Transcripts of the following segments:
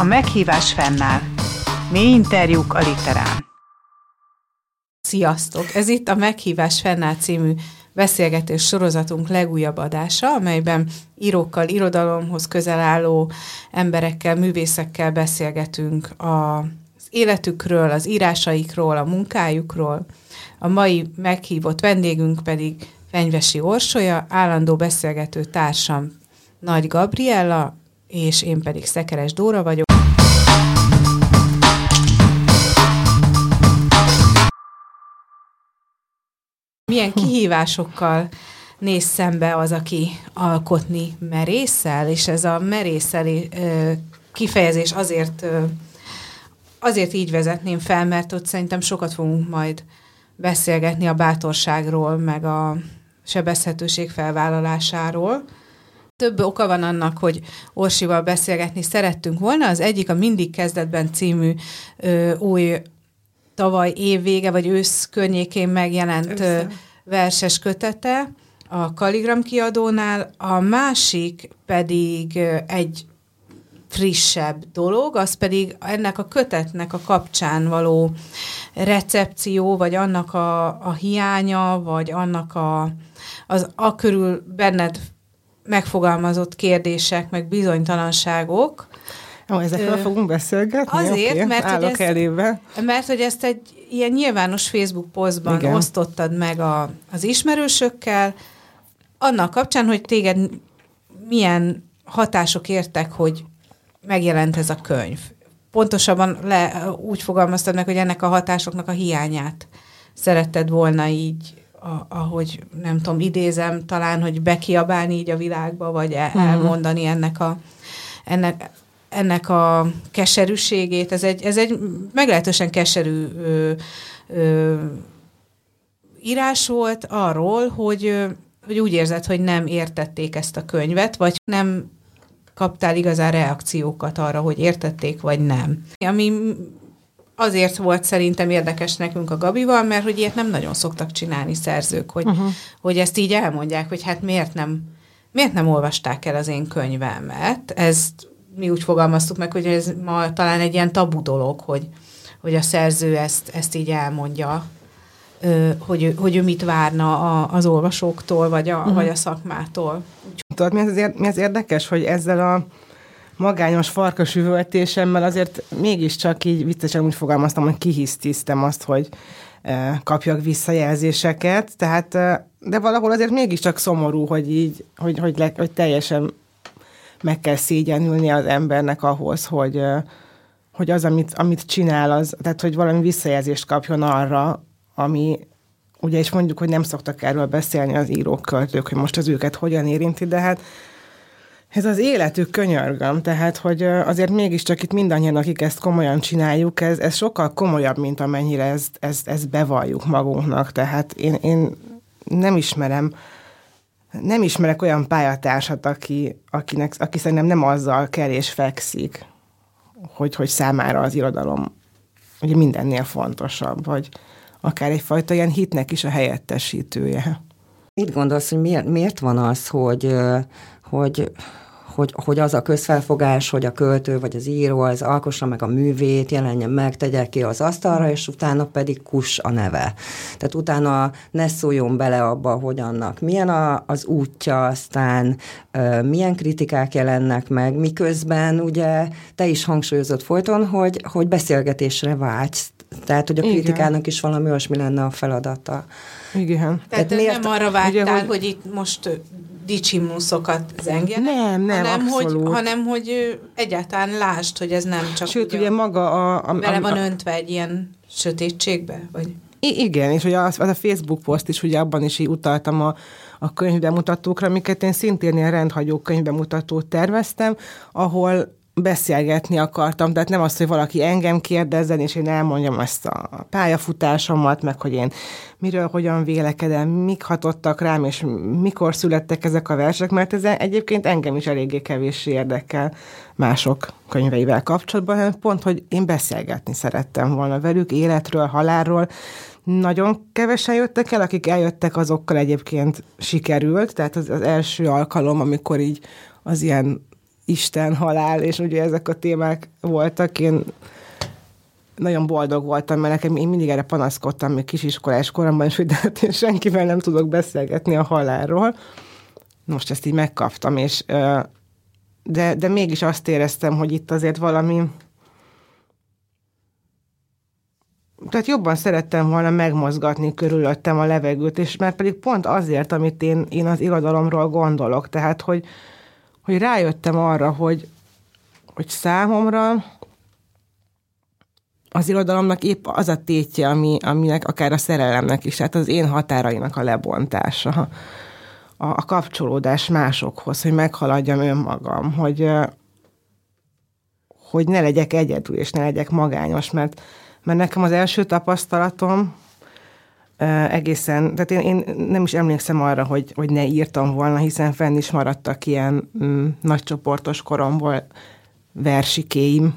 A meghívás fennáll. Mély interjúk a literán. Sziasztok! Ez itt a Meghívás fennáll című beszélgetés sorozatunk legújabb adása, amelyben írókkal, irodalomhoz közel álló emberekkel, művészekkel beszélgetünk az életükről, az írásaikról, a munkájukról. A mai meghívott vendégünk pedig Fenyvesi Orsolya, állandó beszélgető társam Nagy Gabriella, és én pedig Szekeres Dóra vagyok. Milyen kihívásokkal néz szembe az, aki alkotni merészel, és ez a merészel kifejezés azért, azért így vezetném fel, mert ott szerintem sokat fogunk majd beszélgetni a bátorságról, meg a sebezhetőség felvállalásáról. Több oka van annak, hogy Orsival beszélgetni szerettünk volna. Az egyik a Mindig kezdetben című ö, új tavaly év vége, vagy ősz környékén megjelent ö, verses kötete a Kaligram kiadónál, a másik pedig egy frissebb dolog, az pedig ennek a kötetnek a kapcsán való recepció, vagy annak a, a hiánya, vagy annak a, az a körül benned megfogalmazott kérdések, meg bizonytalanságok. Jó, ezekről Ö, fogunk beszélgetni? Azért, okay, mert, hogy ezt, elébe. mert hogy ezt egy ilyen nyilvános Facebook posztban Igen. osztottad meg a, az ismerősökkel, annak kapcsán, hogy téged milyen hatások értek, hogy megjelent ez a könyv. Pontosabban le, úgy fogalmaztad meg, hogy ennek a hatásoknak a hiányát szeretted volna így a, ahogy nem tudom, idézem talán, hogy bekiabálni így a világba, vagy el, uh-huh. elmondani ennek a, ennek, ennek a keserűségét. Ez egy, ez egy meglehetősen keserű ö, ö, írás volt arról, hogy, hogy úgy érzed, hogy nem értették ezt a könyvet, vagy nem kaptál igazán reakciókat arra, hogy értették, vagy nem. Ami azért volt szerintem érdekes nekünk a Gabival, mert hogy ilyet nem nagyon szoktak csinálni szerzők, hogy, uh-huh. hogy ezt így elmondják, hogy hát miért nem, miért nem olvasták el az én könyvemet. Ezt mi úgy fogalmaztuk meg, hogy ez ma talán egy ilyen tabu dolog, hogy, hogy a szerző ezt, ezt így elmondja, hogy, hogy ő mit várna az olvasóktól, vagy a, uh-huh. vagy a szakmától. Tudod, mi az, mi az érdekes, hogy ezzel a magányos farkas üvöltésemmel azért mégiscsak így viccesen úgy fogalmaztam, hogy kihisztiztem azt, hogy e, kapjak visszajelzéseket, tehát, e, de valahol azért mégiscsak szomorú, hogy így, hogy, hogy, le, hogy teljesen meg kell szégyenülni az embernek ahhoz, hogy, hogy az, amit, amit csinál, az, tehát hogy valami visszajelzést kapjon arra, ami, ugye is mondjuk, hogy nem szoktak erről beszélni az írók, költők, hogy most az őket hogyan érinti, de hát ez az életük könyörgöm, tehát, hogy azért mégiscsak itt mindannyian, akik ezt komolyan csináljuk, ez, ez sokkal komolyabb, mint amennyire ezt, ezt, ezt bevalljuk magunknak. Tehát én, én nem ismerem, nem ismerek olyan pályatársat, aki, akinek, aki szerintem nem azzal kell és fekszik, hogy, hogy számára az irodalom ugye mindennél fontosabb, vagy akár egyfajta ilyen hitnek is a helyettesítője. Mit gondolsz, hogy miért, miért van az, hogy, hogy hogy, hogy az a közfelfogás, hogy a költő vagy az író az alkossa meg a művét, jelenjen meg, tegye ki az asztalra, és utána pedig kus a neve. Tehát utána ne szóljon bele abba, hogy annak milyen a, az útja, aztán ö, milyen kritikák jelennek meg, miközben ugye te is hangsúlyozott folyton, hogy, hogy beszélgetésre vágysz. Tehát, hogy a kritikának Igen. is valami olyasmi lenne a feladata. Igen. Tehát, Tehát miért, nem arra vágytál, ugye, hogy... hogy itt most dicsimnuszokat zengjenek, nem, nem, hanem, abszolút. hogy, hanem hogy egyáltalán lásd, hogy ez nem csak Sőt, ugye maga a... a, vele van öntve egy ilyen sötétségbe, vagy... I- igen, és ugye az, az a Facebook poszt is, ugye abban is így utaltam a, a könyvbemutatókra, amiket én szintén ilyen rendhagyó könyvbemutatót terveztem, ahol beszélgetni akartam, tehát nem az, hogy valaki engem kérdezzen, és én elmondjam ezt a pályafutásomat, meg hogy én miről, hogyan vélekedem, mik hatottak rám, és mikor születtek ezek a versek, mert ez egyébként engem is eléggé kevéssé érdekel mások könyveivel kapcsolatban, hanem pont, hogy én beszélgetni szerettem volna velük, életről, halálról, nagyon kevesen jöttek el, akik eljöttek, azokkal egyébként sikerült, tehát az, az első alkalom, amikor így az ilyen Isten, halál, és ugye ezek a témák voltak. Én nagyon boldog voltam, mert nekem én mindig erre panaszkodtam még kisiskolás koromban, és hogy hát én senkivel nem tudok beszélgetni a halálról. Most ezt így megkaptam, és de, de mégis azt éreztem, hogy itt azért valami tehát jobban szerettem volna megmozgatni körülöttem a levegőt, és mert pedig pont azért, amit én, én az irodalomról gondolok, tehát hogy, hogy rájöttem arra, hogy, hogy számomra az irodalomnak épp az a tétje, ami, aminek akár a szerelemnek is, tehát az én határainak a lebontása, a, a kapcsolódás másokhoz, hogy meghaladjam önmagam, hogy, hogy ne legyek egyedül, és ne legyek magányos, mert, mert nekem az első tapasztalatom egészen, tehát én, én nem is emlékszem arra, hogy, hogy ne írtam volna, hiszen fenn is maradtak ilyen mm, nagycsoportos koromból versikéim,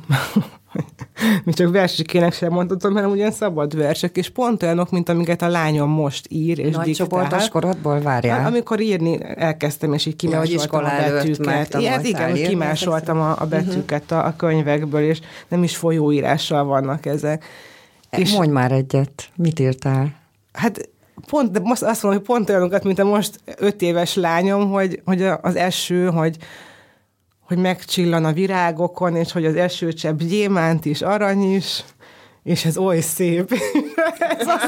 mi csak versikének sem mondhatom, hanem ugyan szabad versek, és pont olyanok, mint amiket a lányom most ír és Nagy csoportos korodból várjál? Amikor írni elkezdtem, és így kimásoltam ja, a betűket. Igen, igen, hogy kimásoltam a, a betűket a, a könyvekből, és nem is folyóírással vannak ezek. És Mondj már egyet, mit írtál? Hát pont, de most azt mondom, hogy pont olyanokat, mint a most öt éves lányom, hogy, hogy az eső, hogy hogy megcsillan a virágokon, és hogy az esőcsepp gyémánt is, arany is, és ez oly szép. ez az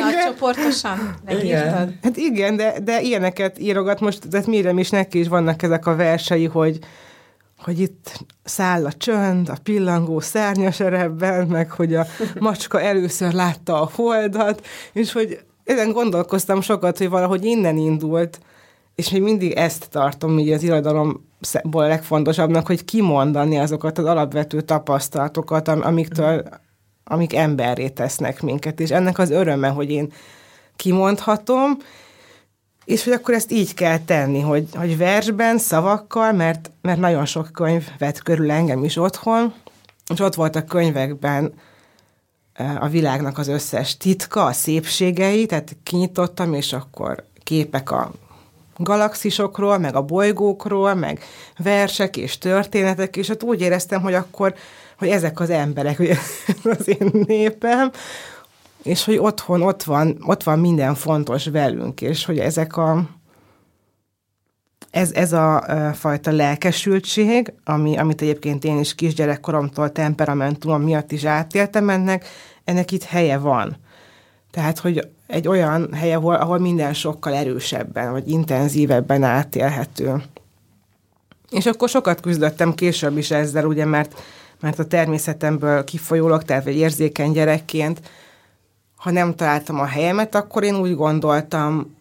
Nagy csoportosan megírtad? Hát igen, de, de ilyeneket írogat most, de mire is neki is vannak ezek a versei, hogy, hogy itt száll a csönd, a pillangó szárnyas erebben, meg hogy a macska először látta a holdat, és hogy ezen gondolkoztam sokat, hogy valahogy innen indult, és még mindig ezt tartom így az irodalomból a legfontosabbnak, hogy kimondani azokat az alapvető tapasztalatokat, amiktől, amik emberré tesznek minket, és ennek az öröme, hogy én kimondhatom, és hogy akkor ezt így kell tenni, hogy, hogy versben, szavakkal, mert, mert nagyon sok könyv vett körül engem is otthon, és ott volt a könyvekben a világnak az összes titka, a szépségei, tehát kinyitottam, és akkor képek a galaxisokról, meg a bolygókról, meg versek és történetek, és ott úgy éreztem, hogy akkor, hogy ezek az emberek, hogy az én népem, és hogy otthon ott van, ott van minden fontos velünk, és hogy ezek a ez, ez a fajta lelkesültség, ami, amit egyébként én is kisgyerekkoromtól temperamentumom miatt is átéltem ennek, ennek itt helye van. Tehát, hogy egy olyan hely, ahol, ahol minden sokkal erősebben, vagy intenzívebben átélhető. És akkor sokat küzdöttem később is ezzel, ugye, mert, mert a természetemből kifolyólag, tehát egy érzékeny gyerekként, ha nem találtam a helyemet, akkor én úgy gondoltam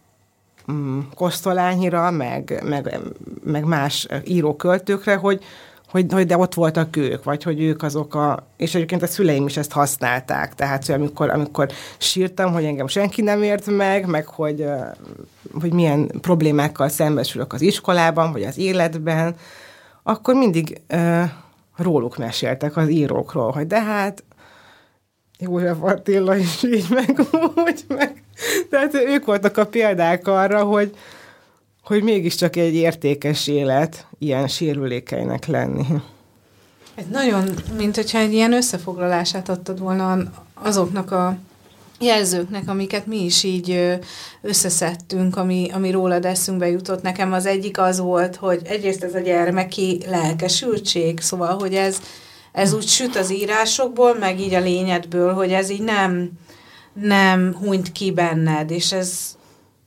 mm, Kosztolányira, meg, meg, meg más íróköltőkre, hogy, hogy, hogy de ott voltak ők, vagy hogy ők azok a... És egyébként a szüleim is ezt használták, tehát hogy amikor, amikor sírtam, hogy engem senki nem ért meg, meg hogy, hogy milyen problémákkal szembesülök az iskolában, vagy az életben, akkor mindig uh, róluk meséltek, az írókról, hogy de hát József Attila is így meg úgy meg. Tehát ők voltak a példák arra, hogy, hogy mégiscsak egy értékes élet ilyen sérülékeinek lenni. Ez nagyon, mint hogyha egy ilyen összefoglalását adtad volna azoknak a jelzőknek, amiket mi is így összeszedtünk, ami, ami rólad eszünkbe jutott. Nekem az egyik az volt, hogy egyrészt ez a gyermeki lelkesültség, szóval, hogy ez, ez úgy süt az írásokból, meg így a lényedből, hogy ez így nem, nem hunyt ki benned, és ez,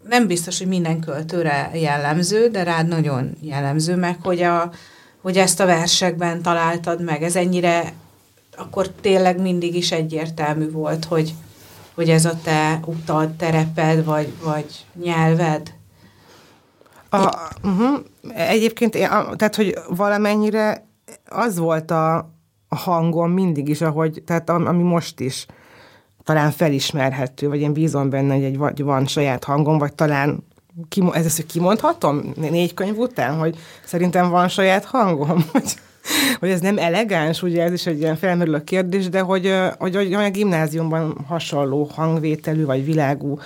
nem biztos, hogy minden költőre jellemző, de rád nagyon jellemző meg, hogy, a, hogy ezt a versekben találtad meg. Ez ennyire akkor tényleg mindig is egyértelmű volt, hogy, hogy ez a te utad, tereped, vagy, vagy nyelved? A, uh-huh. Egyébként, tehát, hogy valamennyire az volt a, a hangom mindig is, ahogy, tehát ami most is talán felismerhető, vagy én bízom benne, hogy egy, vagy van saját hangom, vagy talán ki, ez hogy kimondhatom négy könyv után, hogy szerintem van saját hangom, hogy, hogy ez nem elegáns, ugye ez is egy ilyen felmerülő kérdés, de hogy, hogy, hogy a gimnáziumban hasonló hangvételű vagy világú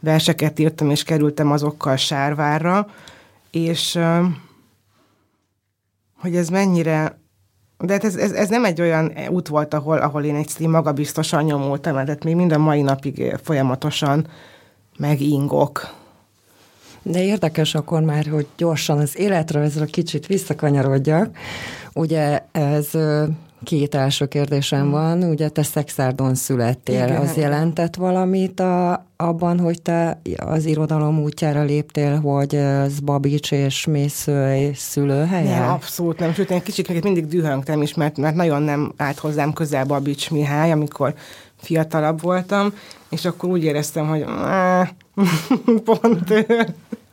verseket írtam, és kerültem azokkal sárvárra, és hogy ez mennyire de hát ez, ez, ez nem egy olyan út volt, ahol, ahol én egy magabiztosan nyomultam, tehát még mind a mai napig folyamatosan megingok. De érdekes akkor már, hogy gyorsan az életrajzra kicsit visszakanyarodjak. Ugye ez két első kérdésem van. Ugye te szexárdon születtél. Igen. Az jelentett valamit a, abban, hogy te az irodalom útjára léptél, hogy ez Babics és Mészői szülőhelye? Nem, abszolút nem. Sőt, én kicsit mindig dühöngtem is, mert, mert nagyon nem állt hozzám közel Babics Mihály, amikor fiatalabb voltam, és akkor úgy éreztem, hogy pont ő.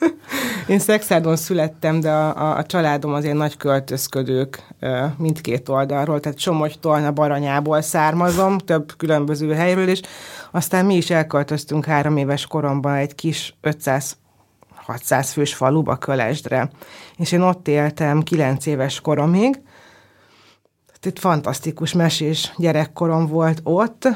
Én Szexádon születtem, de a, a, a családom azért nagy költözködők mindkét oldalról, tehát Somogy Tolna Baranyából származom, több különböző helyről is. Aztán mi is elköltöztünk három éves koromban egy kis 500 600 fős faluba, Kölesdre. És én ott éltem 9 éves koromig. Itt fantasztikus mesés gyerekkorom volt ott,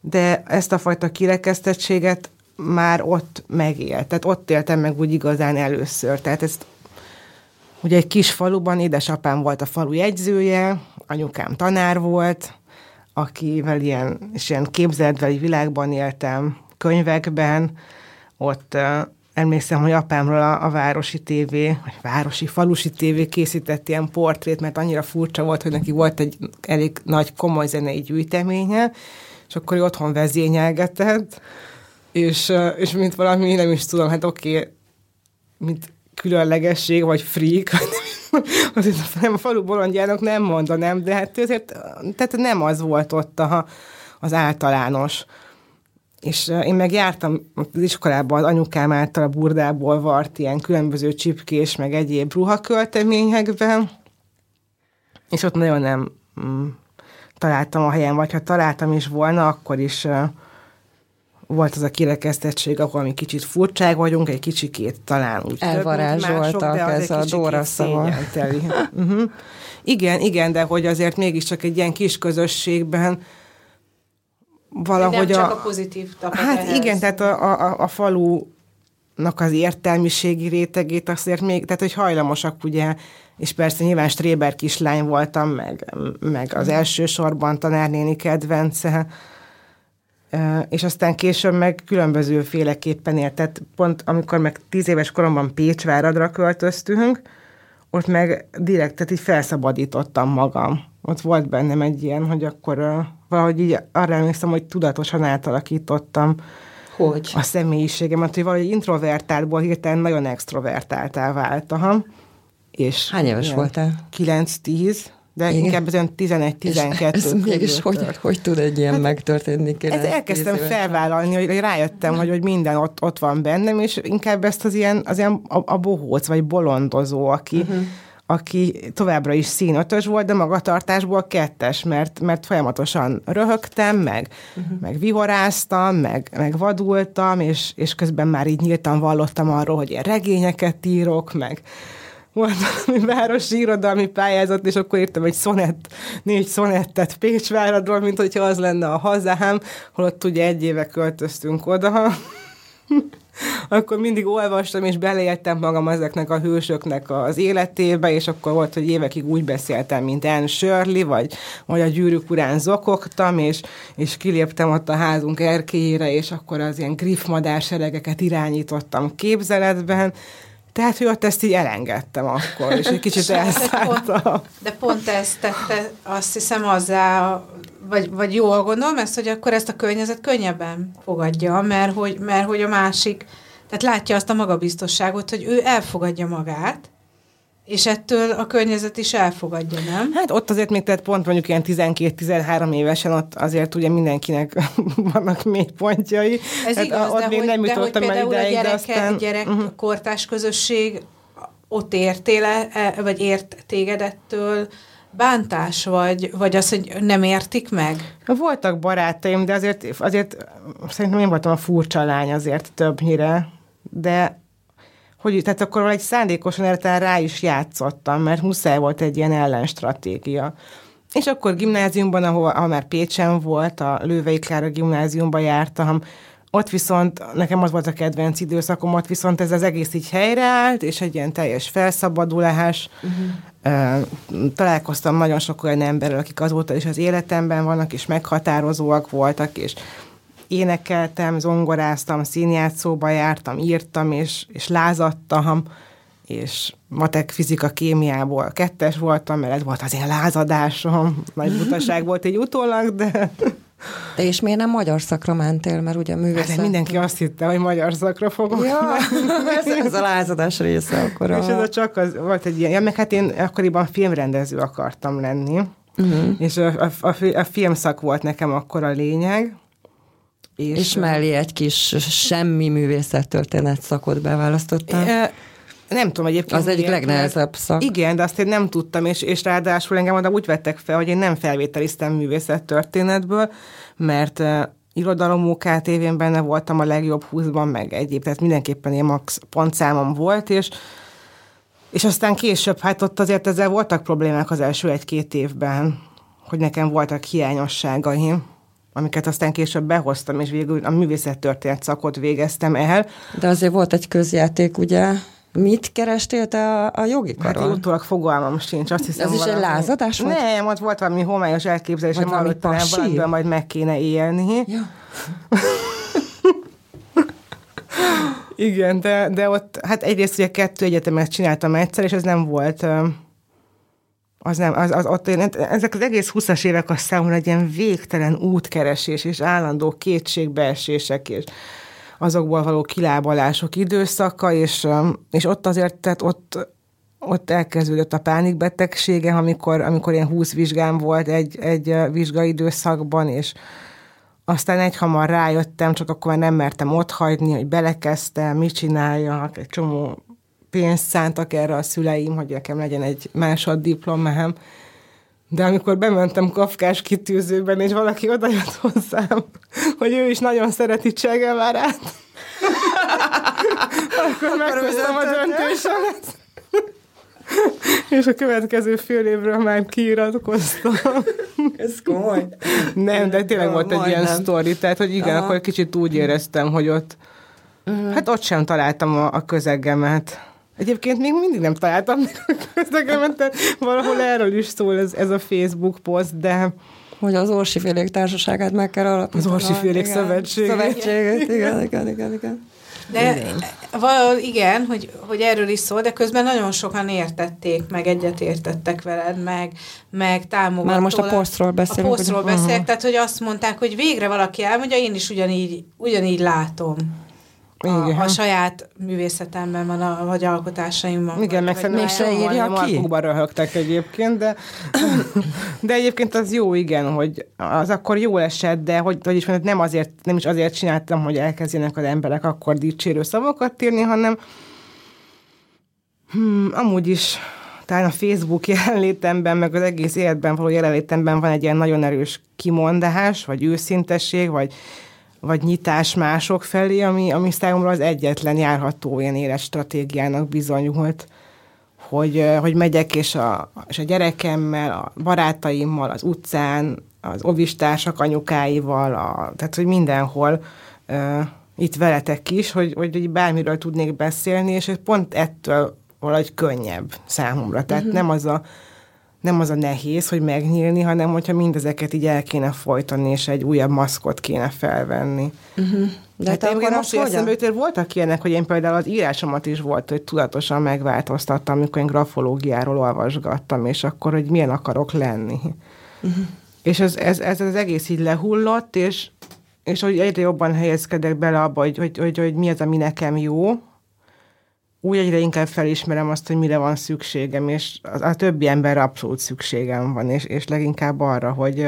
de ezt a fajta kirekesztettséget már ott megélt. Tehát ott éltem meg úgy igazán először. Tehát ezt ugye egy kis faluban édesapám volt a falu jegyzője, anyukám tanár volt, akivel ilyen, és ilyen képzeletbeli világban éltem, könyvekben, ott uh, emlékszem, hogy apámról a, a Városi TV, vagy Városi Falusi TV készített ilyen portrét, mert annyira furcsa volt, hogy neki volt egy elég nagy komoly zenei gyűjteménye, és akkor ő otthon vezényelgetett, és, és mint valami, nem is tudom, hát oké, okay, mint különlegesség, vagy freak, azért nem a falu bolondjának nem mondanám, de hát azért tehát nem az volt ott a, az általános. És én meg jártam az iskolában az anyukám által a burdából vart ilyen különböző csipkés, meg egyéb ruhakölteményekben, és ott nagyon nem mm, találtam a helyen, vagy ha találtam is volna, akkor is uh, volt az a kirekesztettség, ahol mi kicsit furcsák vagyunk, egy kicsikét talán úgy Elvarázsoltak mások, ez a Dóra szava. uh-huh. Igen, igen, de hogy azért mégiscsak egy ilyen kis közösségben valahogy nem a... csak a pozitív Hát ehhez. igen, tehát a, a, a falunak az értelmiségi rétegét azért még, tehát hogy hajlamosak ugye, és persze nyilván Stréber kislány voltam, meg, meg az első sorban tanárnéni kedvence, és aztán később meg különböző féleképpen élt. Tehát pont amikor meg tíz éves koromban Pécsváradra költöztünk, ott meg direkt, tehát így felszabadítottam magam. Ott volt bennem egy ilyen, hogy akkor uh, valahogy így arra emlékszem, hogy tudatosan átalakítottam hogy? a személyiségemet, hogy valahogy introvertáltból hirtelen nagyon extrovertáltá váltam. És Hány éves voltál? 9-10 de Igen. inkább ezen 11-12 Ez, ez mégis hogy, hogy tud egy ilyen hát, megtörténni? Ez elkezdtem felvállalni, hogy, hogy rájöttem, hogy, hogy minden ott, ott van bennem, és inkább ezt az ilyen, az ilyen a, a bohóc, vagy bolondozó, aki, uh-huh aki továbbra is színötös volt, de magatartásból kettes, mert, mert folyamatosan röhögtem, meg, uh-huh. meg vihoráztam, meg, meg vadultam, és, és közben már így nyíltan vallottam arról, hogy én regényeket írok, meg, volt valami városi irodalmi pályázat, és akkor írtam egy szonett, négy szonettet Pécsváradról, mint hogyha az lenne a hazám, holott ugye egy éve költöztünk oda. akkor mindig olvastam, és beleéltem magam ezeknek a hősöknek az életébe, és akkor volt, hogy évekig úgy beszéltem, mint Anne Shirley, vagy, vagy a gyűrűk urán zokogtam, és, és kiléptem ott a házunk erkélyére, és akkor az ilyen griffmadárseregeket irányítottam képzeletben, tehát, hogy ott ezt így elengedtem akkor, és egy kicsit elszálltam. De pont ezt tette, azt hiszem azzá, vagy, vagy jól gondolom ezt, hogy akkor ezt a környezet könnyebben fogadja, mert hogy, mert hogy a másik, tehát látja azt a magabiztosságot, hogy ő elfogadja magát, és ettől a környezet is elfogadja, nem? Hát ott azért még, tehát pont mondjuk ilyen 12-13 évesen, ott azért ugye mindenkinek vannak mély pontjai. Ez hát igaz, ott de, még hogy, nem jutottam el ideig, a gyereke, de aztán... gyerek, uh-huh. kortás közösség ott értél -e, vagy ért téged ettől bántás, vagy, vagy az, hogy nem értik meg? Voltak barátaim, de azért, azért szerintem én voltam a furcsa lány azért többnyire, de hogy tehát akkor egy szándékosan értelem rá is játszottam, mert muszáj volt egy ilyen ellenstratégia. És akkor gimnáziumban, ahol, ahol már Pécsen volt, a Lővei Klára gimnáziumban jártam, ott viszont, nekem az volt a kedvenc időszakom, ott viszont ez az egész így helyreállt, és egy ilyen teljes felszabadulás uh-huh. találkoztam nagyon sok olyan emberrel, akik azóta is az életemben vannak, és meghatározóak voltak, és énekeltem, zongoráztam, színjátszóba jártam, írtam, és, és lázadtam, és matek, fizika, kémiából kettes voltam, mert ez volt az én lázadásom. Nagy butaság volt egy utólag, de... De és miért nem magyar szakra mentél, mert ugye művészet... Hát, mindenki azt hitte, hogy magyar szakra fogok. Ja, ez, ez a lázadás része akkor. A... És ez a csak az, volt egy ilyen, ja, meg hát én akkoriban filmrendező akartam lenni, uh-huh. és a, a, a, a filmszak volt nekem akkor a lényeg, és, és mellé egy kis semmi művészettörténet szakot beválasztottál? E, nem tudom egyébként. Az egyik legnehezebb szak. Igen, de azt én nem tudtam, és, és ráadásul engem oda úgy vettek fel, hogy én nem felvételiztem művészettörténetből, mert uh, irodalom tévén benne voltam a legjobb húszban, meg egyéb, tehát mindenképpen ilyen max pontszámom volt, és és aztán később, hát ott azért ezzel voltak problémák az első egy-két évben, hogy nekem voltak hiányosságaim amiket aztán később behoztam, és végül a művészettörténet szakot végeztem el. De azért volt egy közjáték, ugye? Mit kerestél te a, a jogi karon? Hát utólag fogalmam sincs, azt hiszem. Ez is egy lázadás volt? Nem, ott volt valami homályos elképzelésem, hogy talán majd meg kéne élni. Ja. Igen, de, de ott, hát egyrészt ugye kettő egyetemet csináltam egyszer, és ez nem volt az nem, az, az ott én, ezek az egész 20-as évek a számomra egy ilyen végtelen útkeresés és állandó kétségbeesések és azokból való kilábalások időszaka, és, és ott azért, tehát ott, ott elkezdődött a pánikbetegsége, amikor, amikor ilyen 20 vizsgám volt egy, egy vizsgaidőszakban, és aztán egy hamar rájöttem, csak akkor már nem mertem ott hagyni, hogy belekezdtem, mit csináljak, egy csomó pénzt szántak erre a szüleim, hogy nekem legyen egy másoddiplomám. De amikor bementem kafkás kitűzőben, és valaki jött hozzám, hogy ő is nagyon szereti Csegelvárát, akkor meghoztam a döntésemet. És a következő fél évről már kiiratkoztam. Ez komoly. Nem, de tényleg volt egy ilyen sztori, tehát hogy igen, Aha. akkor kicsit úgy éreztem, hogy ott, uh-huh. hát ott sem találtam a, a közegemet. Egyébként még mindig nem találtam meg a közlekemet, valahol erről is szól ez, ez a Facebook poszt, de... Hogy az Orsi Félék Társaságát meg kell alapítani. Az Orsi Félék Szövetséget. Szövetséget, igen, igen, igen, igen. De igen. valahol igen, hogy, hogy erről is szól, de közben nagyon sokan értették, meg egyet értettek veled, meg, meg támogató. Már most a posztról beszélünk. A posztról beszélek, uh-huh. tehát hogy azt mondták, hogy végre valaki elmondja, én is ugyanígy, ugyanígy látom a, a saját művészetemben van, a, vagy alkotásaimban. Igen, meg szerintem se írja ki. Markokban röhögtek egyébként, de, de egyébként az jó, igen, hogy az akkor jó esett, de hogy, hogy is mondjam, nem, azért, nem is azért csináltam, hogy elkezdjenek az emberek akkor dicsérő szavakat írni, hanem hmm, amúgy is talán a Facebook jelenlétemben, meg az egész életben való jelenlétemben van egy ilyen nagyon erős kimondás, vagy őszintesség, vagy vagy nyitás mások felé, ami, ami számomra az egyetlen járható ilyen életstratégiának bizonyult, hogy, hogy megyek, és a, és a gyerekemmel, a barátaimmal, az utcán, az ovistársak anyukáival, a, tehát hogy mindenhol uh, itt veletek is, hogy, hogy bármiről tudnék beszélni, és pont ettől valahogy könnyebb számomra. Tehát uh-huh. nem az a nem az a nehéz, hogy megnyílni, hanem hogyha mindezeket így el kéne folytani, és egy újabb maszkot kéne felvenni. Uh-huh. De hát én most, hogy eszembe jutott, voltak ilyenek, hogy én például az írásomat is volt, hogy tudatosan megváltoztattam, amikor én grafológiáról olvasgattam, és akkor, hogy milyen akarok lenni. Uh-huh. És ez, ez, ez, az egész így lehullott, és, és hogy egyre jobban helyezkedek bele abba, hogy, hogy, hogy, hogy mi az, ami nekem jó, úgy egyre inkább felismerem azt, hogy mire van szükségem, és a, a többi emberre abszolút szükségem van, és, és leginkább arra, hogy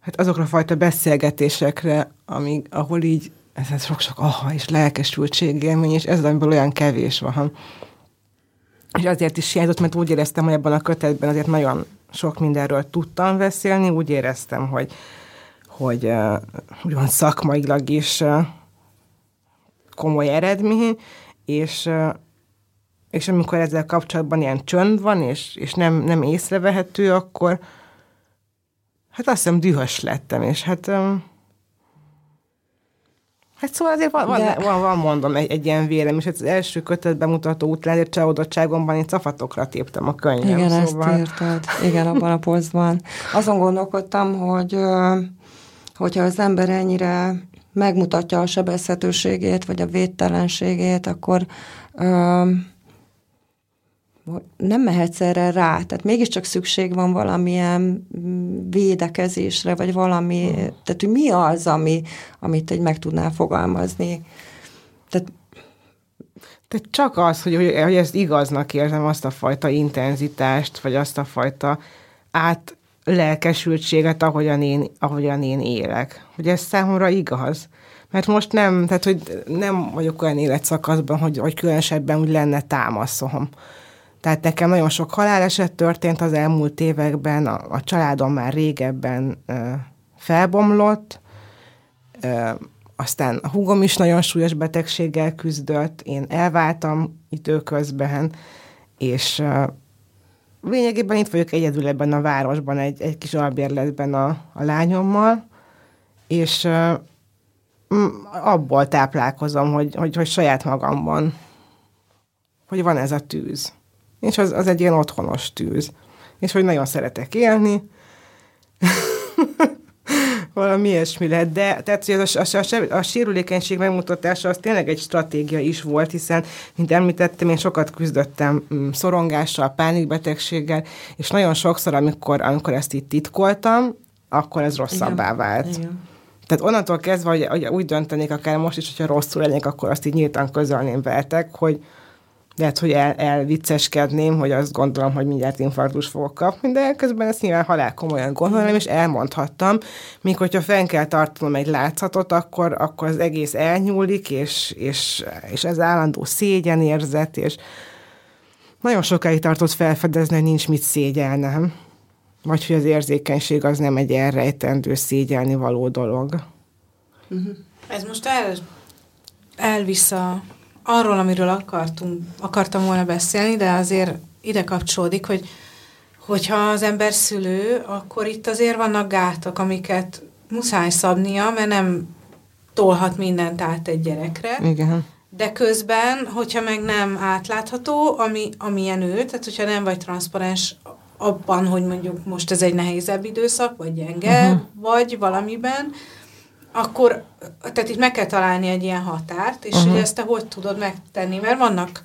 hát azokra a fajta beszélgetésekre, amíg, ahol így ez sok-sok aha és lelkesültségélmény, és ez amiből olyan kevés van. És azért is hiányzott, mert úgy éreztem, hogy ebben a kötetben azért nagyon sok mindenről tudtam beszélni, úgy éreztem, hogy, hogy uh, van szakmailag is komoly eredmény, és, és amikor ezzel kapcsolatban ilyen csönd van, és, és nem, nem észrevehető, akkor hát azt hiszem dühös lettem, és hát Hát szóval azért van, De... van, van, van mondom, egy, egy ilyen vélem, és az első kötet bemutató után azért csalódottságomban én cafatokra téptem a könyvem. Igen, szóval... ezt írtad. Igen, abban a posztban. Azon gondolkodtam, hogy hogyha az ember ennyire megmutatja a sebezhetőségét, vagy a védtelenségét, akkor nem mehetsz erre rá, tehát mégiscsak szükség van valamilyen védekezésre, vagy valami, tehát hogy mi az, ami, amit egy meg tudnál fogalmazni. Tehát tehát csak az, hogy, hogy ezt igaznak érzem, azt a fajta intenzitást, vagy azt a fajta át lelkesültséget, ahogyan én, ahogyan én élek. Hogy ez számomra igaz. Mert most nem, tehát hogy nem vagyok olyan életszakaszban, hogy, hogy különösebben úgy lenne támaszom. Tehát nekem nagyon sok haláleset történt az elmúlt években, a, a családom már régebben ö, felbomlott, ö, aztán a húgom is nagyon súlyos betegséggel küzdött, én elváltam időközben, és ö, lényegében itt vagyok egyedül ebben a városban, egy, egy kis albérletben a, a lányommal, és abból táplálkozom, hogy, hogy, hogy saját magamban, hogy van ez a tűz és az, az egy ilyen otthonos tűz. És hogy nagyon szeretek élni, valami ilyesmi lehet, de tehát, hogy a, a, a, a sérülékenység megmutatása az tényleg egy stratégia is volt, hiszen, mint említettem, én sokat küzdöttem mm, szorongással, pánikbetegséggel, és nagyon sokszor, amikor, amikor ezt itt titkoltam, akkor ez rosszabbá Igen. vált. Igen. Tehát onnantól kezdve, hogy, hogy úgy döntenék akár most is, hogyha rosszul lennék, akkor azt így nyíltan közölném veletek, hogy, lehet, hogy el, elvicceskedném, hogy azt gondolom, hogy mindjárt infarktus fogok kapni, de közben ezt nyilván halál komolyan gondolom, és elmondhattam, míg hogyha fenn kell tartanom egy látszatot, akkor, akkor az egész elnyúlik, és, és, és ez állandó szégyenérzet, és nagyon sokáig tartott felfedezni, hogy nincs mit szégyelnem. Vagy hogy az érzékenység az nem egy elrejtendő szégyelni való dolog. Uh-huh. Ez most el, elvisz a arról, amiről akartunk, akartam volna beszélni, de azért ide kapcsolódik, hogy hogyha az ember szülő, akkor itt azért vannak gátak, amiket muszáj szabnia, mert nem tolhat mindent át egy gyerekre. Igen. De közben, hogyha meg nem átlátható, ami, amilyen ő, tehát hogyha nem vagy transzparens abban, hogy mondjuk most ez egy nehézebb időszak, vagy gyenge, uh-huh. vagy valamiben, akkor, tehát itt meg kell találni egy ilyen határt, és uh-huh. hogy ezt te hogy tudod megtenni, mert vannak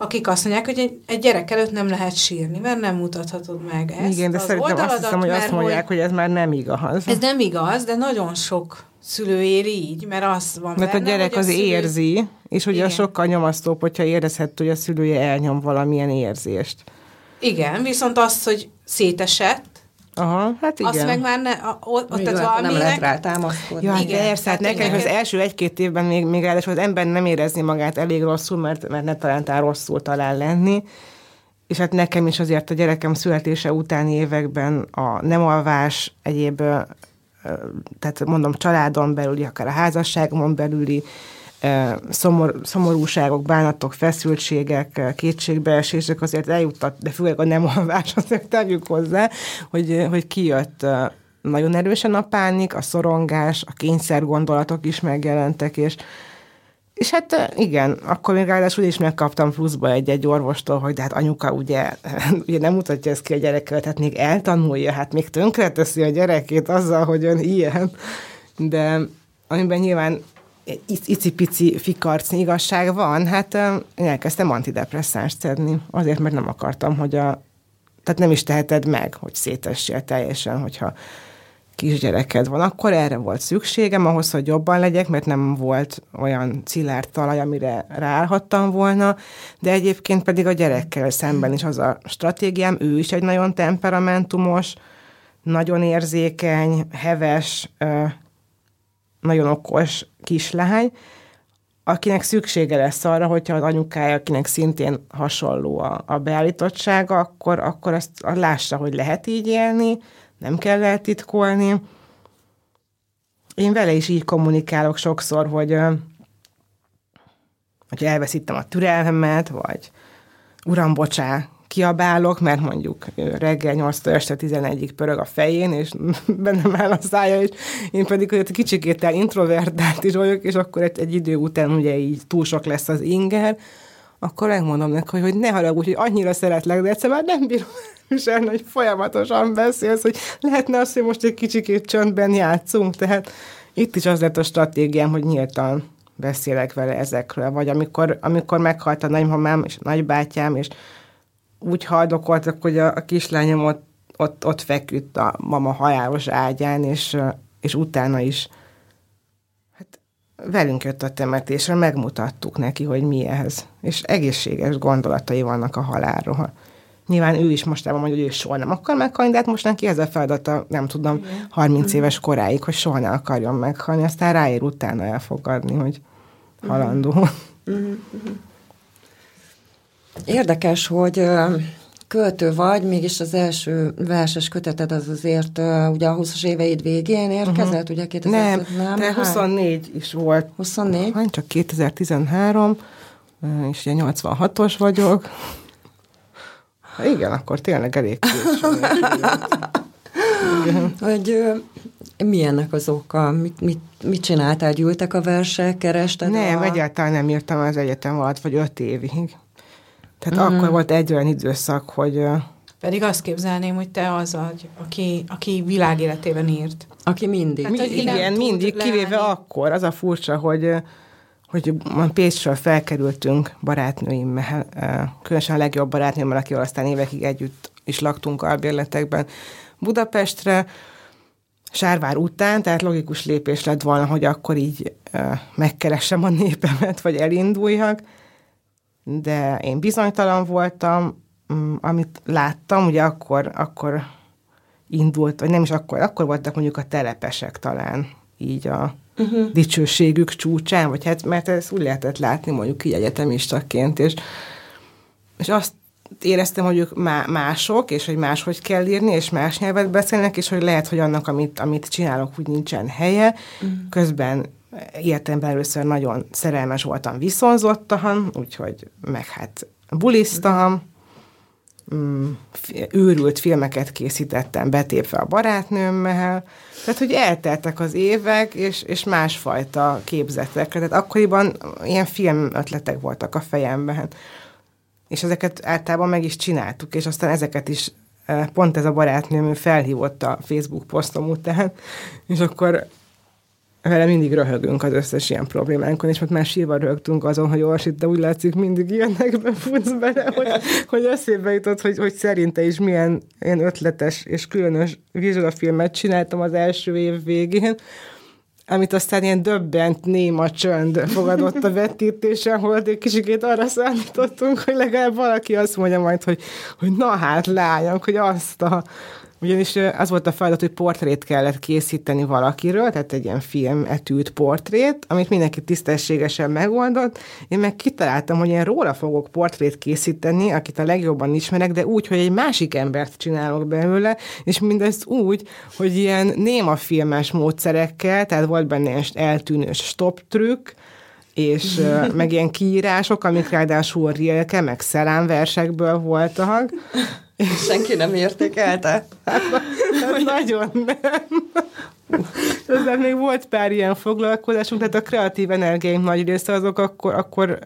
akik azt mondják, hogy egy, egy gyerek előtt nem lehet sírni, mert nem mutathatod meg ezt. Igen, de szerintem azt hiszem, hogy azt mondják, hogy, hogy ez már nem igaz. Ez nem igaz, de nagyon sok szülő éri így, mert az van Mert benne, a gyerek az a szülő... érzi, és ugye Igen. sokkal nyomasztóbb, hogyha érezhet, hogy a szülője elnyom valamilyen érzést. Igen, viszont az, hogy szétesett, Aha, hát igen. Azt meg már ne, a, ott, ott tehát nem lehet rá támaszkodni. Ja, igen, persze, hát nekem az első egy-két évben még, még ráadásul az ember nem érezni magát elég rosszul, mert, mert ne talán rosszul talál lenni. És hát nekem is azért a gyerekem születése utáni években a nem alvás, egyéb, tehát mondom, családon belüli, akár a házasságomon belüli szomor, szomorúságok, bánatok, feszültségek, kétségbeesések azért eljuttat, de főleg a nem alvás, azért tegyük hozzá, hogy, hogy kijött nagyon erősen a pánik, a szorongás, a kényszer gondolatok is megjelentek, és és hát igen, akkor még ráadásul is megkaptam pluszba egy-egy orvostól, hogy de hát anyuka ugye, ugye nem mutatja ezt ki a gyerekkel, tehát még eltanulja, hát még tönkre teszi a gyerekét azzal, hogy ön ilyen. De amiben nyilván icipici fikarcni igazság van, hát én elkezdtem antidepresszánst szedni, azért, mert nem akartam, hogy a, tehát nem is teheted meg, hogy szétessél teljesen, hogyha kisgyereked van. Akkor erre volt szükségem, ahhoz, hogy jobban legyek, mert nem volt olyan szilárd talaj, amire ráállhattam volna, de egyébként pedig a gyerekkel szemben is az a stratégiám, ő is egy nagyon temperamentumos, nagyon érzékeny, heves, nagyon okos kislány, akinek szüksége lesz arra, hogyha az anyukája, akinek szintén hasonló a, a beállítottsága, akkor, akkor azt lássa, hogy lehet így élni, nem kell eltitkolni. Én vele is így kommunikálok sokszor, hogy, hogy elveszítem a türelmemet, vagy uram, bocsá, kiabálok, mert mondjuk reggel 8 este 11-ig pörög a fején, és bennem áll a szája, és én pedig hogy kicsikét introvertált is vagyok, és akkor egy, egy idő után ugye így túl sok lesz az inger, akkor megmondom neki, hogy, hogy ne haragudj, hogy annyira szeretlek, de egyszer már nem bírom viselni, hogy folyamatosan beszélsz, hogy lehetne azt, hogy most egy kicsikét csöndben játszunk, tehát itt is az lett a stratégiám, hogy nyíltan beszélek vele ezekről, vagy amikor, amikor meghalt a nagymamám és a nagybátyám, és úgy haldokoltak, hogy a, a kislányom ott, ott, ott feküdt a mama halálos ágyán, és, és utána is hát velünk jött a temetésre, megmutattuk neki, hogy mi ez. És egészséges gondolatai vannak a halálról. Nyilván ő is mostában mondja, hogy ő soha nem akar meghalni, de hát most neki ez a feladata, nem tudom, Igen. 30 éves koráig, hogy soha ne akarjon meghalni, aztán ráér utána elfogadni, hogy halandó. Uh-huh. Érdekes, hogy költő vagy, mégis az első verses köteted az azért ugye a 20-as éveid végén érkezett, uh-huh. ugye 2000 Nem, nem de 24 is volt. 24? Hány, csak 2013, és ugye 86-os vagyok. Igen, akkor tényleg elég késő. Hogy milyennek az oka? Mit, mit, mit csináltál? Gyűltek a versek, kerested? Nem, a... egyáltalán nem írtam az egyetem alatt, vagy öt évig. Tehát mm. akkor volt egy olyan időszak, hogy... Pedig azt képzelném, hogy te az vagy, aki, aki világéletében írt. Aki mindig. Hát, Mi, igen, mindig, leállni. kivéve akkor. Az a furcsa, hogy hogy Pécsről felkerültünk barátnőimmel, különösen a legjobb barátnőmmel, akivel aztán évekig együtt is laktunk albérletekben Budapestre, Sárvár után, tehát logikus lépés lett volna, hogy akkor így megkeressem a népemet, vagy elinduljak, de én bizonytalan voltam, mm, amit láttam, ugye akkor, akkor indult, vagy nem is akkor, akkor voltak mondjuk a telepesek talán így a uh-huh. dicsőségük csúcsán, vagy hát, mert ezt úgy lehetett látni mondjuk így egyetemistaként, és, és azt éreztem, hogy ők mások, és hogy máshogy kell írni, és más nyelvet beszélnek, és hogy lehet, hogy annak, amit, amit csinálok, úgy nincsen helye. Uh-huh. Közben életemben először nagyon szerelmes voltam, viszonzottan, úgyhogy meg hát bulisztam, mm, őrült filmeket készítettem, betépve a barátnőmmel, tehát, hogy elteltek az évek, és, és másfajta képzetek. Tehát akkoriban ilyen film ötletek voltak a fejemben. És ezeket általában meg is csináltuk, és aztán ezeket is eh, pont ez a barátnőm felhívott a Facebook posztom után, és akkor vele mindig röhögünk az összes ilyen problémánkon, és most már sírva röhögtünk azon, hogy Orsit, de úgy látszik mindig ilyenekben futsz bele, hogy, hogy eszébe jutott, hogy, hogy szerinte is milyen ilyen ötletes és különös vizsgafilmet csináltam az első év végén, amit aztán ilyen döbbent, néma csönd fogadott a vetítésen, hol egy kicsikét arra számítottunk, hogy legalább valaki azt mondja majd, hogy, hogy na hát lányok, hogy azt a ugyanis az volt a feladat, hogy portrét kellett készíteni valakiről, tehát egy ilyen film etűt portrét, amit mindenki tisztességesen megoldott. Én meg kitaláltam, hogy én róla fogok portrét készíteni, akit a legjobban ismerek, de úgy, hogy egy másik embert csinálok belőle, és mindezt úgy, hogy ilyen néma filmes módszerekkel, tehát volt benne egy eltűnős stop trükk, és meg ilyen kiírások, amik ráadásul rilke, meg szelámversekből voltak, Senki nem értékelte? Hát, nagyon nem. Ezzel még volt pár ilyen foglalkozásunk, tehát a kreatív energiáim nagy része azok akkor, akkor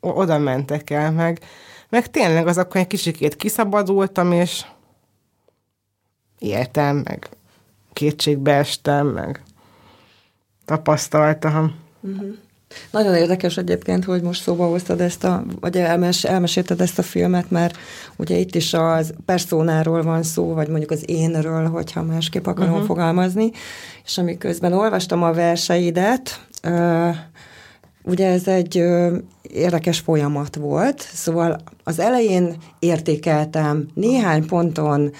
oda mentek el, meg, meg tényleg az akkor egy kicsikét kiszabadultam, és éltem, meg kétségbe estem, meg tapasztaltam. Uh-huh. Nagyon érdekes egyébként, hogy most szóba hoztad ezt a, vagy elmes, elmesélted ezt a filmet, mert ugye itt is az personáról van szó, vagy mondjuk az énről, hogyha másképp akarom uh-huh. fogalmazni, és amiközben olvastam a verseidet, uh, Ugye ez egy ö, érdekes folyamat volt, szóval az elején értékeltem néhány ponton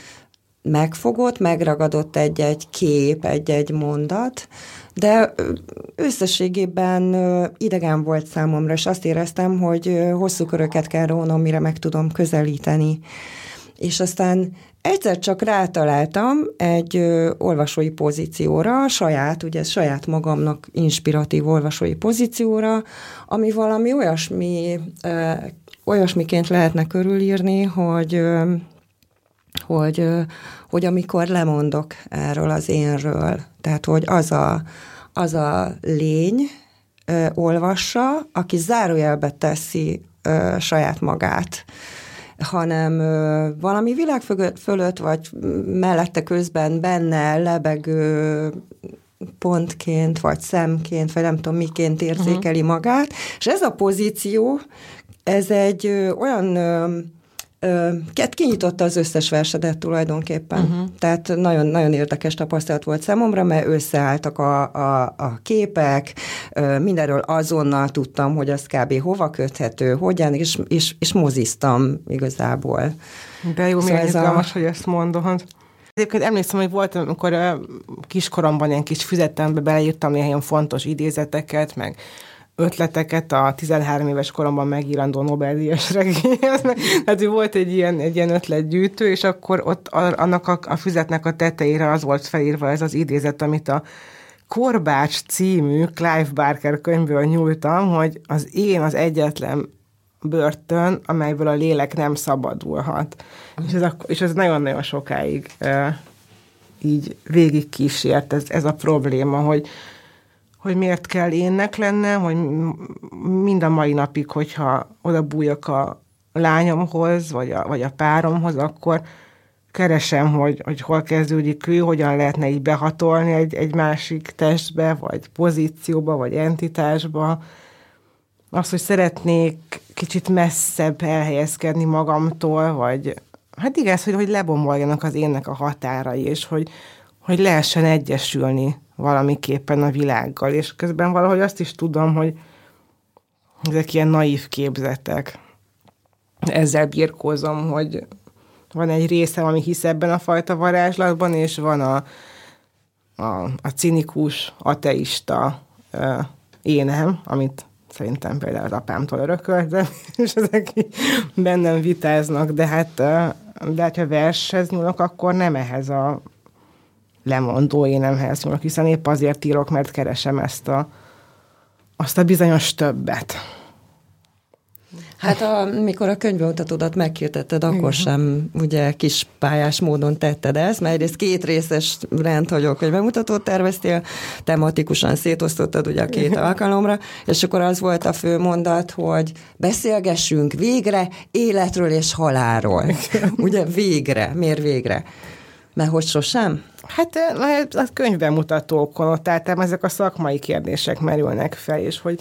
megfogott, megragadott egy-egy kép, egy-egy mondat, de összességében idegen volt számomra, és azt éreztem, hogy hosszú köröket kell rónom, mire meg tudom közelíteni. És aztán egyszer csak rátaláltam egy olvasói pozícióra, saját, ugye saját magamnak inspiratív olvasói pozícióra, ami valami olyasmi olyasmiként lehetne körülírni, hogy hogy, hogy amikor lemondok erről az énről, tehát hogy az a, az a lény ö, olvassa, aki zárójelbe teszi ö, saját magát, hanem ö, valami világ fölött, vagy mellette közben benne lebegő pontként, vagy szemként, vagy nem tudom miként érzékeli uh-huh. magát, és ez a pozíció, ez egy ö, olyan ö, Kett kinyitotta az összes versedet tulajdonképpen. Uh-huh. Tehát nagyon, nagyon érdekes tapasztalat volt számomra, mert összeálltak a, a, a képek, mindenről azonnal tudtam, hogy az kb. hova köthető, hogyan, és, és, és moziztam igazából. De jó, szóval milyen a... hogy ezt mondod. Egyébként emlékszem, hogy volt, amikor kiskoromban ilyen kis füzetembe beleírtam néhány fontos idézeteket, meg ötleteket a 13 éves koromban megírandó Nobel-díjas regényhez. Tehát volt egy ilyen, egy ilyen ötletgyűjtő, és akkor ott annak a, a füzetnek a tetejére az volt felírva ez az idézet, amit a Korbács című Clive Barker könyvből nyúltam, hogy az én az egyetlen börtön, amelyből a lélek nem szabadulhat. És ez, a, és ez nagyon-nagyon sokáig e, így végig kísért ez, ez a probléma, hogy, hogy miért kell énnek lennem, hogy mind a mai napig, hogyha oda bújok a lányomhoz, vagy a, vagy a páromhoz, akkor keresem, hogy, hogy hol kezdődik ő, hogyan lehetne így behatolni egy, egy másik testbe, vagy pozícióba, vagy entitásba. Azt, hogy szeretnék kicsit messzebb elhelyezkedni magamtól, vagy hát igaz, hogy, hogy lebomoljanak az énnek a határai, és hogy, hogy lehessen egyesülni valamiképpen a világgal, és közben valahogy azt is tudom, hogy ezek ilyen naív képzetek. Ezzel birkózom, hogy van egy része, ami hisz ebben a fajta varázslatban, és van a, a, a cinikus, ateista ö, énem, amit szerintem például az apámtól örököltem, és ezek bennem vitáznak, de hát, de hát ha vershez nyúlok, akkor nem ehhez a lemondó énemhez nyúlok, hiszen épp azért írok, mert keresem ezt a, azt a bizonyos többet. Hát amikor a könyvbemutatódat meghirdetted, akkor Igen. sem ugye kis pályás módon tetted ezt, mert egyrészt két részes rendhagyó könyvbemutatót terveztél, tematikusan szétosztottad ugye a két Igen. alkalomra, és akkor az volt a fő mondat, hogy beszélgessünk végre életről és halálról. Igen. Ugye végre, miért végre? Mert hogy sosem? Hát a könyvbemutatókon tehát ezek a szakmai kérdések merülnek fel, és hogy,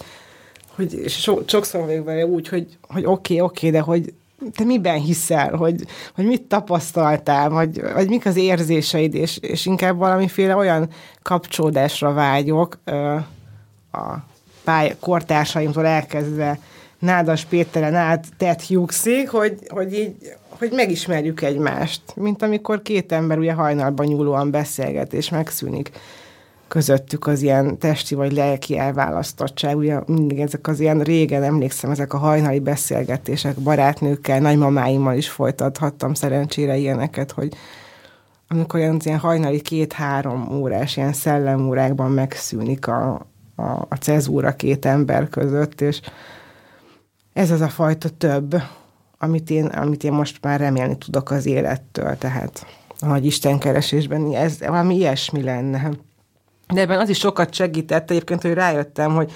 hogy so, sokszor vagyok vele úgy, hogy, hogy oké, oké, de hogy te miben hiszel, hogy, hogy mit tapasztaltál, vagy, vagy mik az érzéseid, és, és inkább valamiféle olyan kapcsolódásra vágyok a pálya, kortársaimtól elkezdve Nádas Péteren át Ted Hughesig, hogy, hogy így hogy megismerjük egymást, mint amikor két ember ugye hajnalban nyúlóan beszélget, és megszűnik közöttük az ilyen testi vagy lelki elválasztottság. Ugye mindig ezek az ilyen régen, emlékszem, ezek a hajnali beszélgetések barátnőkkel, nagymamáimmal is folytathattam szerencsére ilyeneket, hogy amikor olyan, ilyen hajnali két-három órás ilyen szellemórákban megszűnik a, a, a cezúra két ember között, és ez az a fajta több, amit én, amit én most már remélni tudok az élettől, tehát a nagy istenkeresésben ez valami ilyesmi lenne. De ebben az is sokat segített egyébként, hogy rájöttem, hogy,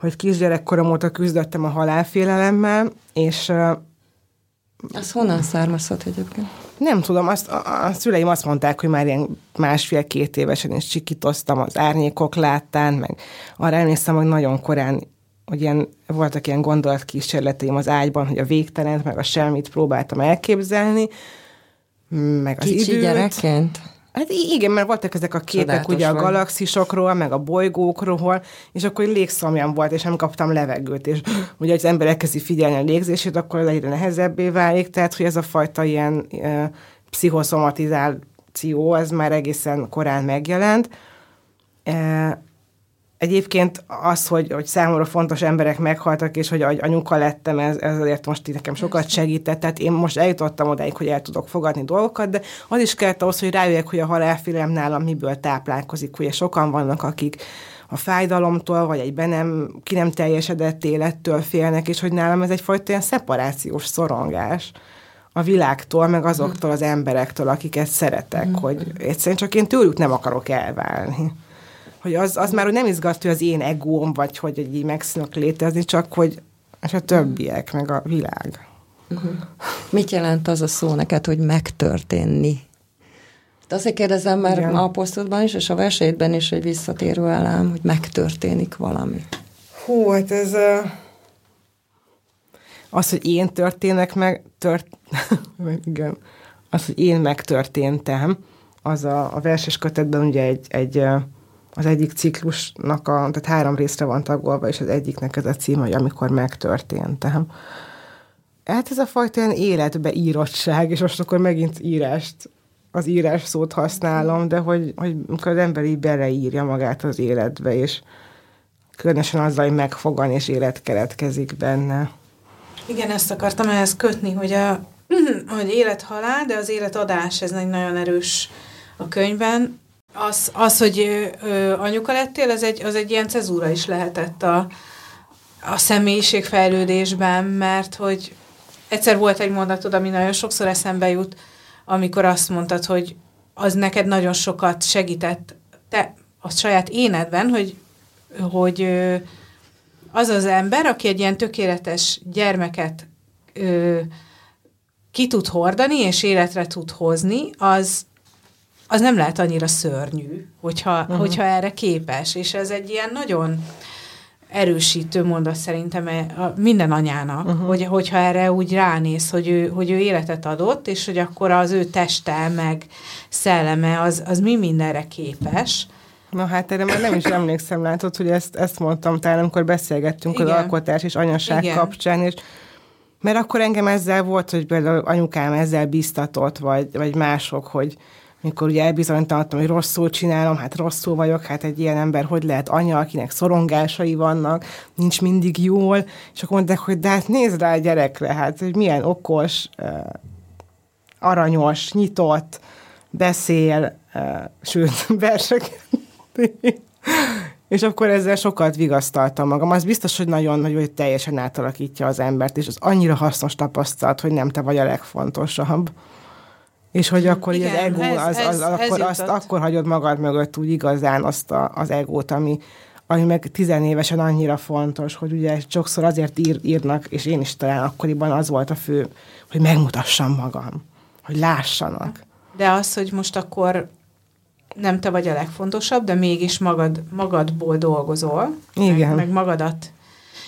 hogy kisgyerekkorom óta küzdöttem a halálfélelemmel, és... Az honnan származhat egyébként? Nem tudom, azt, a, a szüleim azt mondták, hogy már ilyen másfél-két évesen is csikítoztam az árnyékok láttán, meg arra emlékszem, hogy nagyon korán hogy ilyen, voltak ilyen gondolatkísérleteim az ágyban, hogy a végtelent, meg a semmit próbáltam elképzelni, meg az Kicsi időt. gyerekként? Hát igen, mert voltak ezek a képek Csodálatos ugye a vagy. galaxisokról, meg a bolygókról, és akkor légszomjam volt, és nem kaptam levegőt, és ugye az ember elkezdi figyelni a légzését, akkor egyre nehezebbé válik, tehát hogy ez a fajta ilyen e, pszichoszomatizáció, ez már egészen korán megjelent. E, Egyébként az, hogy, hogy számomra fontos emberek meghaltak, és hogy anyuka lettem, ez, ez azért most nekem sokat segített. Tehát én most eljutottam odáig, hogy el tudok fogadni dolgokat, de az is kellett ahhoz, hogy rájöjjek, hogy a halálfélelem nálam miből táplálkozik. Ugye sokan vannak, akik a fájdalomtól, vagy egy be nem, ki nem teljesedett élettől félnek, és hogy nálam ez egyfajta ilyen szeparációs szorongás a világtól, meg azoktól az emberektől, akiket szeretek, mm. hogy egyszerűen csak én tőlük nem akarok elválni. Hogy az, az már hogy nem izgat, hogy az én egóm, vagy hogy így megszínok létezni, csak hogy és a többiek, meg a világ. Uh-huh. Mit jelent az a szó neked, hogy megtörténni? De azért kérdezem, mert Igen. a posztodban is, és a versenyben is egy visszatérő elem, hogy megtörténik valami. Hú, hát ez... Uh az, hogy én történek meg, tört... igen, az, hogy én megtörténtem, az a, a verses kötetben ugye egy, egy az egyik ciklusnak, a, tehát három részre van tagolva, és az egyiknek ez a cím, hogy amikor megtörténtem. Hát ez a fajta ilyen életbe írottság, és most akkor megint írást, az írás szót használom, de hogy, hogy amikor az ember így beleírja magát az életbe, és különösen azzal, hogy megfogan, és élet keletkezik benne. Igen, ezt akartam ehhez kötni, hogy, a, hogy élet-halál, de az életadás, ez egy nagyon erős a könyvben. Az, az hogy ö, anyuka lettél, az egy, az egy ilyen cezúra is lehetett a, a személyiségfejlődésben, mert hogy egyszer volt egy mondatod, ami nagyon sokszor eszembe jut, amikor azt mondtad, hogy az neked nagyon sokat segített te a saját énedben, hogy, hogy az az ember, aki egy ilyen tökéletes gyermeket ö, ki tud hordani, és életre tud hozni, az, az nem lehet annyira szörnyű, hogyha, uh-huh. hogyha erre képes. És ez egy ilyen nagyon erősítő mondat szerintem e, minden anyának, uh-huh. hogy, hogyha erre úgy ránéz, hogy ő, hogy ő életet adott, és hogy akkor az ő teste, meg szelleme, az, az mi mindenre képes. Na hát erre már nem is emlékszem, látod, hogy ezt, ezt mondtam talán, amikor beszélgettünk Igen. az alkotás és anyaság Igen. kapcsán, és mert akkor engem ezzel volt, hogy például anyukám ezzel biztatott, vagy, vagy mások, hogy mikor ugye elbizonytalanodtam, hogy rosszul csinálom, hát rosszul vagyok, hát egy ilyen ember hogy lehet anya, akinek szorongásai vannak, nincs mindig jól, és akkor mondták, hogy de hát nézd rá a gyerekre, hát hogy milyen okos, aranyos, nyitott, beszél, sőt, versek és akkor ezzel sokat vigasztaltam magam. Az biztos, hogy nagyon nagy, hogy teljesen átalakítja az embert, és az annyira hasznos tapasztalat, hogy nem te vagy a legfontosabb. És hogy akkor Igen, az ego, az, az, az, ez, akkor, ez azt akkor hagyod magad mögött úgy igazán azt a, az egót, ami, ami meg tizenévesen annyira fontos, hogy ugye sokszor azért ír, írnak, és én is talán akkoriban az volt a fő, hogy megmutassam magam, hogy lássanak. De az, hogy most akkor nem te vagy a legfontosabb, de mégis magad, magadból dolgozol, Igen. Meg, meg magadat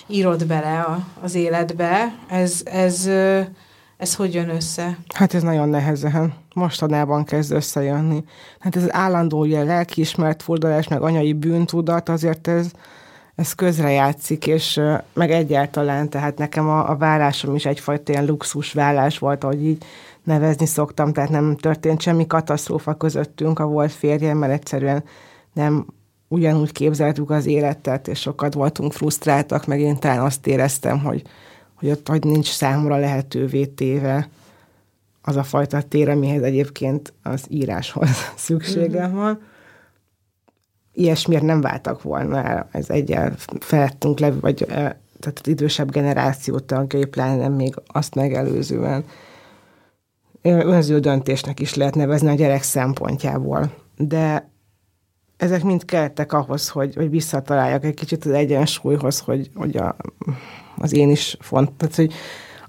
írod bele a, az életbe, ez, ez, ez hogy jön össze? Hát ez nagyon nehezen. Mostanában kezd összejönni. Hát ez állandó ilyen lelkiismert fordulás, meg anyai bűntudat, azért ez, ez közrejátszik, és meg egyáltalán, tehát nekem a, a vállásom is egyfajta ilyen luxus vállás volt, hogy így nevezni szoktam, tehát nem történt semmi katasztrófa közöttünk a volt férjem, mert egyszerűen nem ugyanúgy képzeltük az életet, és sokat voltunk frusztráltak, meg én talán azt éreztem, hogy, hogy ott hogy nincs számomra lehetővé téve az a fajta tér, amihez egyébként az íráshoz szükségem mhm. van. Ilyesmiért nem váltak volna el, ez egyel felettünk levő, vagy tehát az idősebb generáció tagjai, pláne nem még azt megelőzően önző döntésnek is lehet nevezni a gyerek szempontjából. De ezek mind kellettek ahhoz, hogy, hogy visszataláljak egy kicsit az egyensúlyhoz, hogy, hogy a, az én is font, tehát, hogy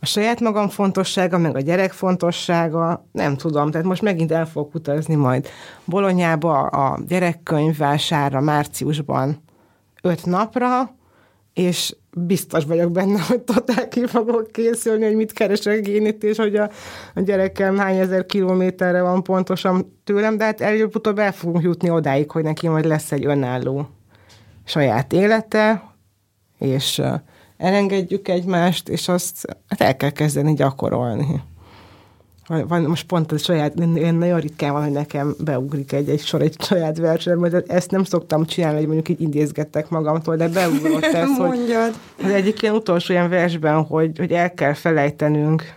a saját magam fontossága, meg a gyerek fontossága, nem tudom, tehát most megint el fogok utazni majd Bolonyába a gyerekkönyvvására márciusban öt napra, és biztos vagyok benne, hogy totál ki fogok készülni, hogy mit keresek én itt, és hogy a, a gyerekem hány ezer kilométerre van pontosan tőlem, de hát előbb-utóbb el fogunk jutni odáig, hogy neki majd lesz egy önálló saját élete, és elengedjük egymást, és azt hát el kell kezdeni gyakorolni van most pont a saját, én nagyon ritkán van, hogy nekem beugrik egy, egy sor egy saját versenyre, mert ezt nem szoktam csinálni, hogy mondjuk így idézgettek magamtól, de beugrott ez, hogy az egyik ilyen utolsó ilyen versben, hogy, hogy el kell felejtenünk,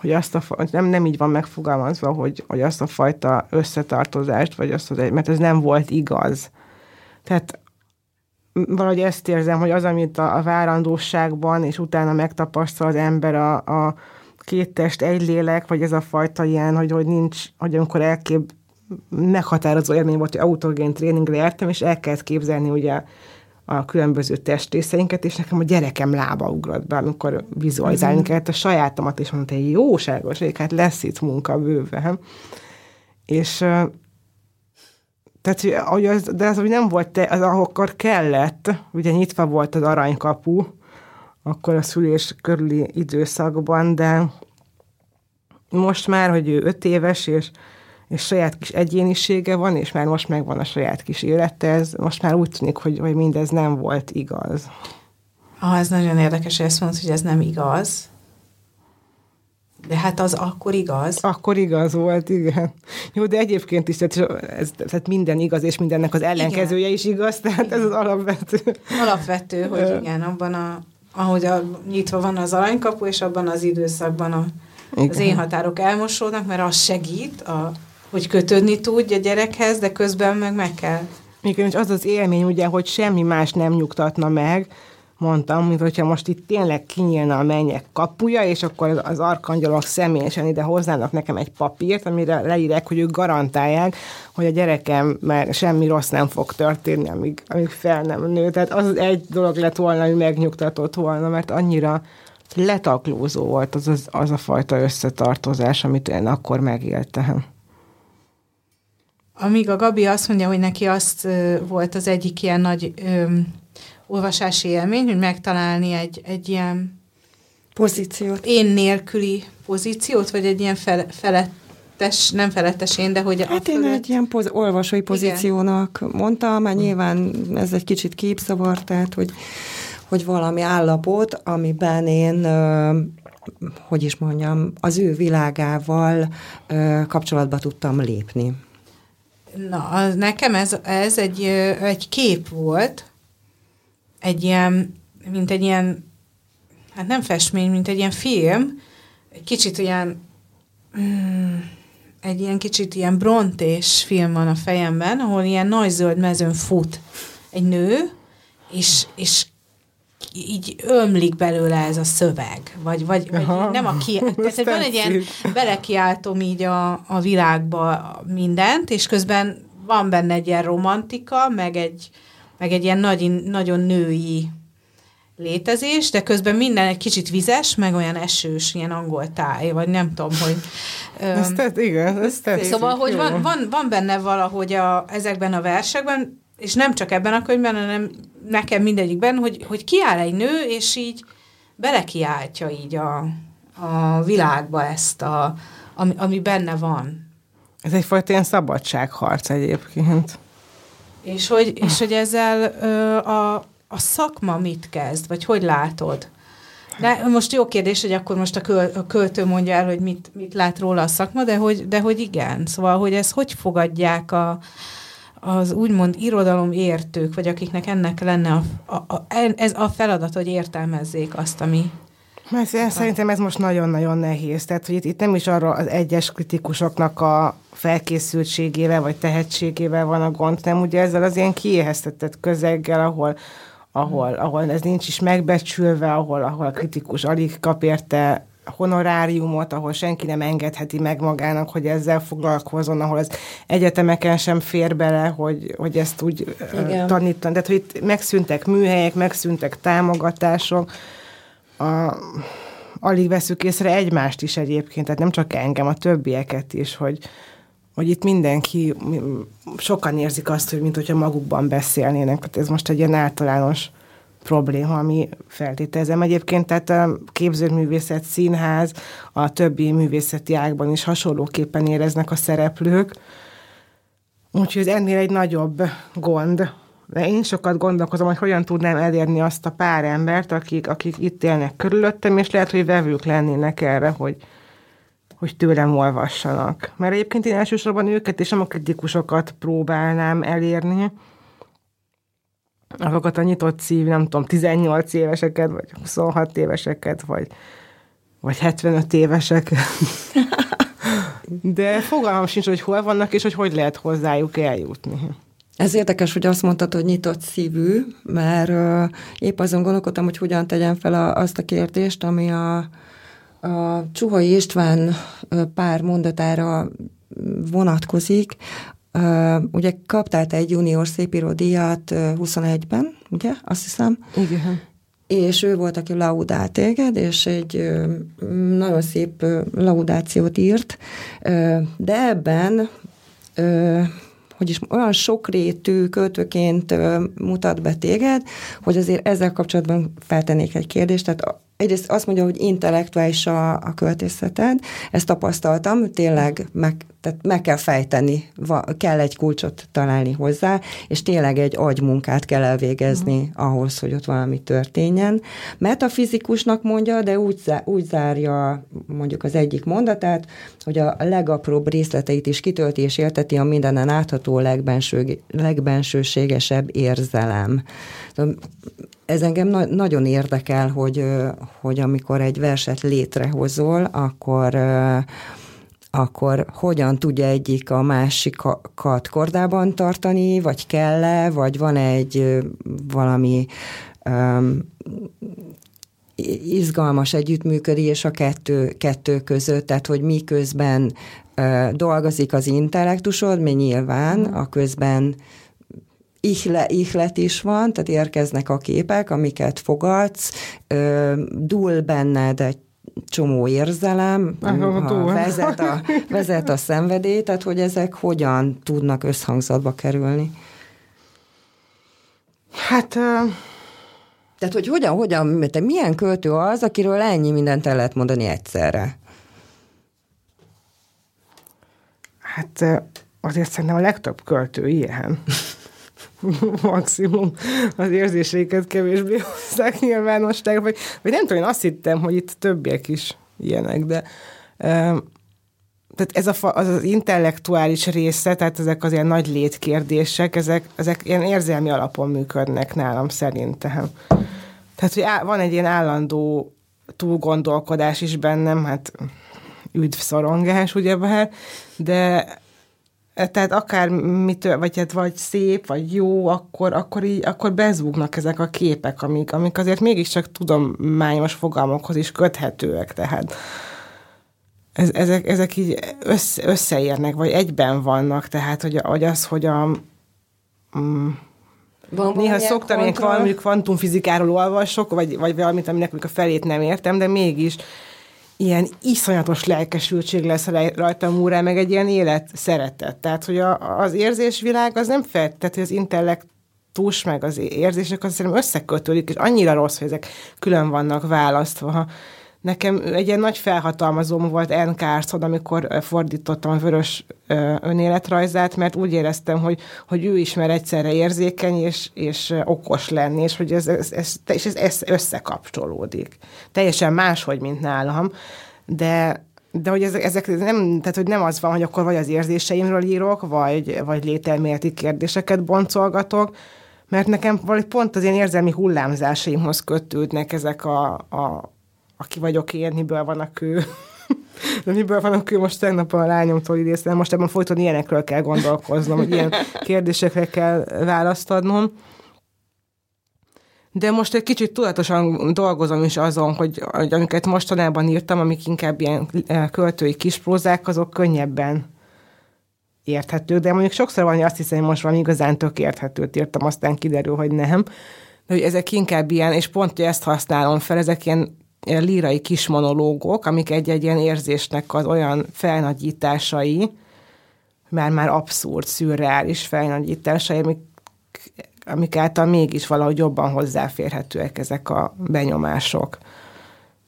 hogy azt a, nem, nem így van megfogalmazva, hogy, hogy azt a fajta összetartozást, vagy azt az mert ez nem volt igaz. Tehát valahogy ezt érzem, hogy az, amit a, a várandóságban, és utána megtapasztal az ember a, a két test, egy lélek, vagy ez a fajta ilyen, hogy, hogy nincs, hogy amikor elkép meghatározó élmény volt, hogy autogén tréningre jártam, és el kellett képzelni ugye a különböző testrészeinket, és nekem a gyerekem lába ugrott be, amikor vizualizálni mm. kellett a sajátomat, és mondta, hogy jóságos, hogy hát lesz itt munka bőven. És tehát, hogy az, de az, hogy nem volt, te, az akkor kellett, ugye nyitva volt az aranykapu, akkor a szülés körüli időszakban, de most már, hogy ő öt éves, és, és saját kis egyénisége van, és már most megvan a saját kis élete, ez most már úgy tűnik, hogy, hogy mindez nem volt igaz. Ah, ez nagyon érdekes, hogy ezt mondod, hogy ez nem igaz. De hát az akkor igaz. Akkor igaz volt, igen. Jó, de egyébként is, tehát, ez, tehát minden igaz, és mindennek az ellenkezője igen. is igaz, tehát igen. ez az alapvető. Alapvető, hogy igen, abban a, ahogy a, nyitva van az aranykapu, és abban az időszakban a, az én határok elmosódnak, mert az segít, a, hogy kötődni tudj a gyerekhez, de közben meg meg kell. Igen, és az az élmény ugye, hogy semmi más nem nyugtatna meg, mondtam, mint hogyha most itt tényleg kinyílna a mennyek kapuja, és akkor az arkangyalok személyesen ide hoznának nekem egy papírt, amire leírják, hogy ők garantálják, hogy a gyerekem már semmi rossz nem fog történni, amíg, amíg fel nem nő. Tehát az egy dolog lett volna, hogy megnyugtatott volna, mert annyira letaklózó volt az, az, az a fajta összetartozás, amit én akkor megéltem. Amíg a Gabi azt mondja, hogy neki azt volt az egyik ilyen nagy olvasási élmény, hogy megtalálni egy, egy ilyen pozíciót. Én nélküli pozíciót, vagy egy ilyen fel, felettes, nem felettes én, de hogy... Hát én egy ilyen poz, olvasói pozíciónak Igen. mondtam, mert nyilván ez egy kicsit képszavar, tehát hogy, hogy valami állapot, amiben én hogy is mondjam, az ő világával kapcsolatba tudtam lépni. Na, az, nekem ez, ez egy, egy kép volt, egy ilyen, mint egy ilyen, hát nem festmény, mint egy ilyen film, egy kicsit ilyen, mm, egy ilyen kicsit ilyen brontés film van a fejemben, ahol ilyen nagy zöld mezőn fut egy nő, és, és így ömlik belőle ez a szöveg, vagy, vagy, vagy nem a ki... Tehát van egy ilyen, belekiáltom így a, a világba mindent, és közben van benne egy ilyen romantika, meg egy, meg egy ilyen nagy, nagyon női létezés, de közben minden egy kicsit vizes, meg olyan esős, ilyen angol táj, vagy nem tudom, hogy... ez tett, igen, ez tett. Szóval, hogy van, van, van benne valahogy a, ezekben a versekben, és nem csak ebben a könyvben, hanem nekem mindegyikben, hogy, hogy kiáll egy nő, és így belekiáltja így a, a világba ezt, a, ami, ami benne van. Ez egyfajta ilyen szabadságharc egyébként. És hogy, és hogy ezzel ö, a, a szakma mit kezd, vagy hogy látod? De most jó kérdés, hogy akkor most a, köl, a költő mondja el, hogy mit, mit lát róla a szakma, de hogy, de hogy igen. Szóval, hogy ezt hogy fogadják a, az úgymond irodalom értők, vagy akiknek ennek lenne a, a, a, ez a feladat, hogy értelmezzék azt, ami, mert én szerintem ez most nagyon-nagyon nehéz. Tehát, hogy itt, itt nem is arra az egyes kritikusoknak a felkészültségével vagy tehetségével van a gond, nem ugye ezzel az ilyen kiéheztetett közeggel, ahol, ahol, ahol ez nincs is megbecsülve, ahol, ahol a kritikus alig kap érte honoráriumot, ahol senki nem engedheti meg magának, hogy ezzel foglalkozzon, ahol az egyetemeken sem fér bele, hogy, hogy ezt úgy tanítani. Tehát, hogy itt megszűntek műhelyek, megszűntek támogatások, a, alig veszük észre egymást is egyébként, tehát nem csak engem, a többieket is, hogy, hogy itt mindenki, sokan érzik azt, hogy mint hogyha magukban beszélnének. Tehát ez most egy ilyen általános probléma, ami feltételezem. Egyébként tehát a képzőművészet, színház, a többi művészeti ágban is hasonlóképpen éreznek a szereplők. Úgyhogy ez ennél egy nagyobb gond, de én sokat gondolkozom, hogy hogyan tudnám elérni azt a pár embert, akik, akik itt élnek körülöttem, és lehet, hogy vevők lennének erre, hogy, hogy tőlem olvassanak. Mert egyébként én elsősorban őket és nem a kritikusokat próbálnám elérni, azokat a nyitott szív, nem tudom, 18 éveseket, vagy 26 éveseket, vagy, vagy 75 éveseket. De fogalmam sincs, hogy hol vannak, és hogy hogy lehet hozzájuk eljutni. Ez érdekes, hogy azt mondtad, hogy nyitott szívű, mert uh, épp azon gondolkodtam, hogy hogyan tegyem fel a, azt a kérdést, ami a, a Csuhai István pár mondatára vonatkozik. Uh, ugye kaptál te egy junior szépíró díjat 21-ben, ugye? Azt hiszem. Igen. És ő volt, aki laudált téged, és egy nagyon szép laudációt írt, de ebben hogy is olyan sokrétű költőként mutat be téged, hogy azért ezzel kapcsolatban feltennék egy kérdést. Tehát egyrészt azt mondja, hogy intellektuális a, a költészeted, ezt tapasztaltam, tényleg meg, tehát meg kell fejteni, va, kell egy kulcsot találni hozzá, és tényleg egy agymunkát kell elvégezni uh-huh. ahhoz, hogy ott valami történjen. Metafizikusnak mondja, de úgy, úgy zárja mondjuk az egyik mondatát, hogy a legapróbb részleteit is kitölti és érteti a mindenen átható legbenső, legbensőségesebb érzelem. Ez engem na- nagyon érdekel, hogy, hogy amikor egy verset létrehozol, akkor akkor hogyan tudja egyik a másikat kordában tartani, vagy kell-e, vagy van egy valami um, izgalmas együttműködés a kettő, kettő között, tehát hogy miközben uh, dolgozik az intellektusod, mi nyilván, a közben ihle, ihlet is van, tehát érkeznek a képek, amiket fogadsz, dúl benned egy csomó érzelem, ha vezet a, vezet a szenvedély, tehát hogy ezek hogyan tudnak összhangzatba kerülni? Hát... Uh... Tehát, hogy hogyan, hogyan, te milyen költő az, akiről ennyi mindent el lehet mondani egyszerre? Hát azért szerintem a legtöbb költő ilyen. maximum az érzéseiket kevésbé hozzák nyilvánosság, vagy, vagy nem tudom, én azt hittem, hogy itt többiek is ilyenek, de tehát ez a, az, az intellektuális része, tehát ezek az ilyen nagy létkérdések, ezek, ezek ilyen érzelmi alapon működnek nálam szerintem. Tehát, hogy á, van egy ilyen állandó túlgondolkodás is bennem, hát üdv szorongás, ugyebár, de tehát akár mitől, vagy, hát vagy szép, vagy jó, akkor, akkor, így, akkor bezúgnak ezek a képek, amik, amik azért mégiscsak tudományos fogalmakhoz is köthetőek, tehát ez, ezek, ezek így össze, összeérnek, vagy egyben vannak, tehát hogy, hogy az, hogy a mm, van Néha szoktam ilyen valami kvantumfizikáról olvasok, vagy, vagy valamit, aminek a felét nem értem, de mégis ilyen iszonyatos lelkesültség lesz rajtam úrá, meg egy ilyen élet szeretet. Tehát, hogy a, az érzésvilág az nem fel, tehát, hogy az intellektus, meg az érzések az szerintem összekötődik, és annyira rossz, hogy ezek külön vannak választva. Nekem egy ilyen nagy felhatalmazóm volt Anne Carson, amikor fordítottam a vörös önéletrajzát, mert úgy éreztem, hogy, hogy ő is mer egyszerre érzékeny és, és okos lenni, és hogy ez, ez, ez, és ez, ez összekapcsolódik. Teljesen máshogy, mint nálam, de de hogy ezek, ezek nem, tehát hogy nem az van, hogy akkor vagy az érzéseimről írok, vagy, vagy lételméleti kérdéseket boncolgatok, mert nekem valahogy pont az ilyen érzelmi hullámzásaimhoz kötődnek ezek a, a, aki vagyok én, miből van a kő. De miből van a kő? Most tegnap a lányomtól idéztem, most ebben folyton ilyenekről kell gondolkoznom, hogy ilyen kérdésekre kell választ adnom. De most egy kicsit tudatosan dolgozom is azon, hogy, hogy amiket mostanában írtam, amik inkább ilyen eh, költői kisprózák, azok könnyebben érthető, de mondjuk sokszor van, hogy azt hiszem, hogy most van igazán tök érthetőt írtam, aztán kiderül, hogy nem. De hogy ezek inkább ilyen, és pont hogy ezt használom fel, ezek ilyen lírai kis monológok, amik egy-egy ilyen érzésnek az olyan felnagyításai, már-már abszurd, szürreális felnagyításai, amik, amik által mégis valahogy jobban hozzáférhetőek ezek a benyomások.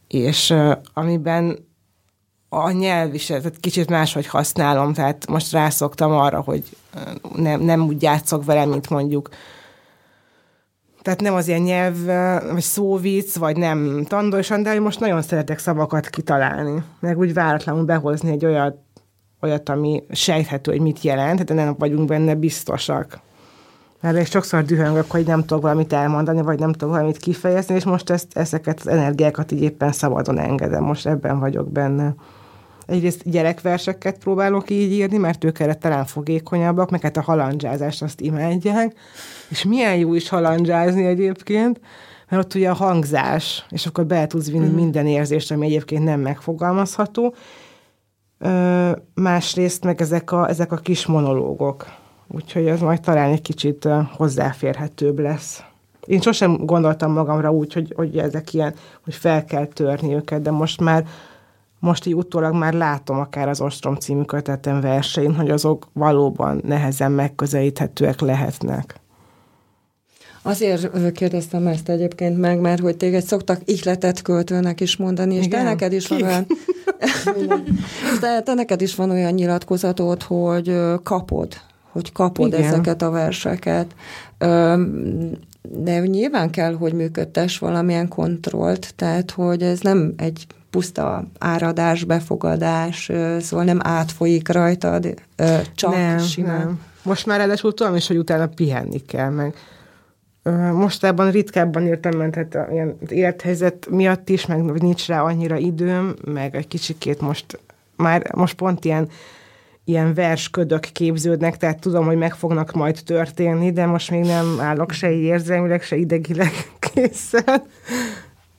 És amiben a nyelv is, tehát kicsit máshogy használom, tehát most rászoktam arra, hogy nem, nem úgy játszok vele, mint mondjuk tehát nem az ilyen nyelv, vagy szóvic, vagy nem tandolsan, de most nagyon szeretek szavakat kitalálni, meg úgy váratlanul behozni egy olyat, olyat, ami sejthető, hogy mit jelent, de nem vagyunk benne biztosak. Mert még sokszor dühöngök, hogy nem tudok valamit elmondani, vagy nem tudok valamit kifejezni, és most ezt, ezeket az energiákat így éppen szabadon engedem, most ebben vagyok benne. Egyrészt gyerekverseket próbálok így írni, mert ők erre talán fogékonyabbak, meg hát a halandzsázást azt imádják, és milyen jó is halandzsázni egyébként, mert ott ugye a hangzás, és akkor be tudsz vinni mm. minden érzést, ami egyébként nem megfogalmazható. Ö, másrészt meg ezek a, ezek a kis monológok. Úgyhogy ez majd talán egy kicsit hozzáférhetőbb lesz. Én sosem gondoltam magamra úgy, hogy, hogy ezek ilyen, hogy fel kell törni őket, de most már most így utólag már látom akár az Ostrom című kötetem versein, hogy azok valóban nehezen megközelíthetőek lehetnek. Azért kérdeztem ezt egyébként meg, mert hogy téged szoktak ihletet költőnek is mondani, és te neked is van olyan... de te neked is van olyan nyilatkozatod, hogy kapod, hogy kapod Igen. ezeket a verseket. De nyilván kell, hogy működtes valamilyen kontrollt, tehát hogy ez nem egy puszta áradás, befogadás, szóval nem átfolyik rajtad, csak nem, simán. Nem. Most már ráadásul tudom is, hogy utána pihenni kell, meg Mostában ritkábban írtam, mert hát ilyen élethelyzet miatt is, meg nincs rá annyira időm, meg egy kicsikét most már most pont ilyen ilyen versködök képződnek, tehát tudom, hogy meg fognak majd történni, de most még nem állok se érzelmileg, se idegileg készen.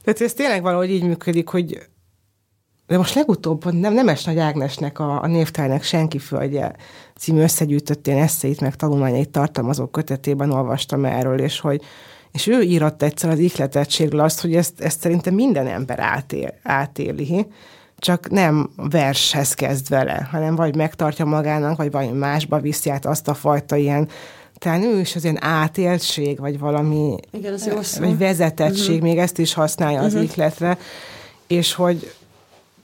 Tehát ez tényleg valahogy így működik, hogy de most legutóbb nem, Nemes Nagy Ágnesnek a, a névtárnak Senki Földje című összegyűjtött én eszeit, meg tanulmányait tartalmazó kötetében olvastam erről, és hogy és ő írott egyszer az ihletettségről azt, hogy ezt, ezt szerintem minden ember átél, átéli, csak nem vershez kezd vele, hanem vagy megtartja magának, vagy valami másba viszi át azt a fajta ilyen talán ő is az ilyen átéltség, vagy valami, Igen, az jó vagy vezetettség, uh-huh. még ezt is használja az uh-huh. ihletre, és hogy,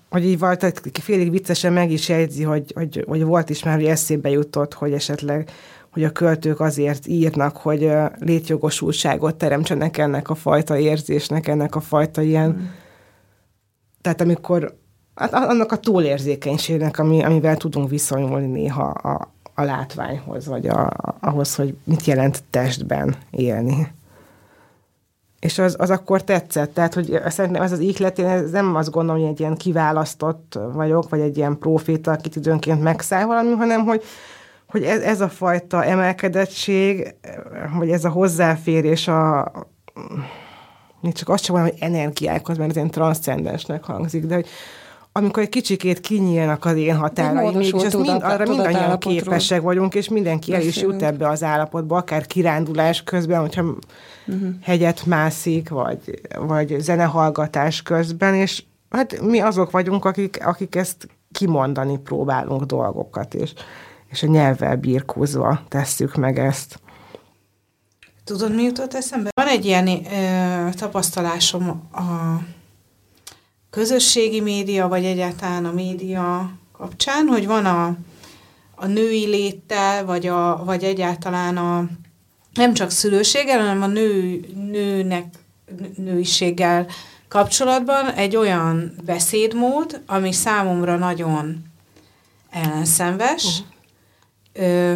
hogy így volt, félig viccesen meg is jegyzi, hogy, hogy, hogy volt is már, hogy eszébe jutott, hogy esetleg hogy a költők azért írnak, hogy létjogosultságot teremtsenek ennek a fajta érzésnek, ennek a fajta ilyen... Mm. Tehát amikor hát annak a túlérzékenységnek, ami, amivel tudunk viszonyulni néha a, a látványhoz, vagy a, ahhoz, hogy mit jelent testben élni és az, az akkor tetszett. Tehát, hogy szerintem ez az ihlet, én ez nem azt gondolom, hogy egy ilyen kiválasztott vagyok, vagy egy ilyen proféta, akit időnként megszáll valami, hanem hogy, hogy ez, ez a fajta emelkedettség, vagy ez a hozzáférés a még csak azt sem mondom, hogy energiákhoz, mert ez ilyen transzcendensnek hangzik, de hogy amikor egy kicsikét kinyílnak az én határaim, mégis azt mind, arra mindannyian képesek vagyunk, és mindenki el is jut ebbe az állapotba, akár kirándulás közben, hogyha uh-huh. hegyet mászik, vagy, vagy zenehallgatás közben, és hát mi azok vagyunk, akik, akik ezt kimondani próbálunk dolgokat, és, és a nyelvvel birkózva tesszük meg ezt. Tudod, mi jutott eszembe? Van egy ilyen ö, tapasztalásom a közösségi média, vagy egyáltalán a média kapcsán, hogy van a, a női léttel, vagy, a, vagy egyáltalán a nem csak szülőséggel, hanem a nő, nőnek, nőiséggel kapcsolatban egy olyan beszédmód, ami számomra nagyon ellenszenves, uh-huh. ö,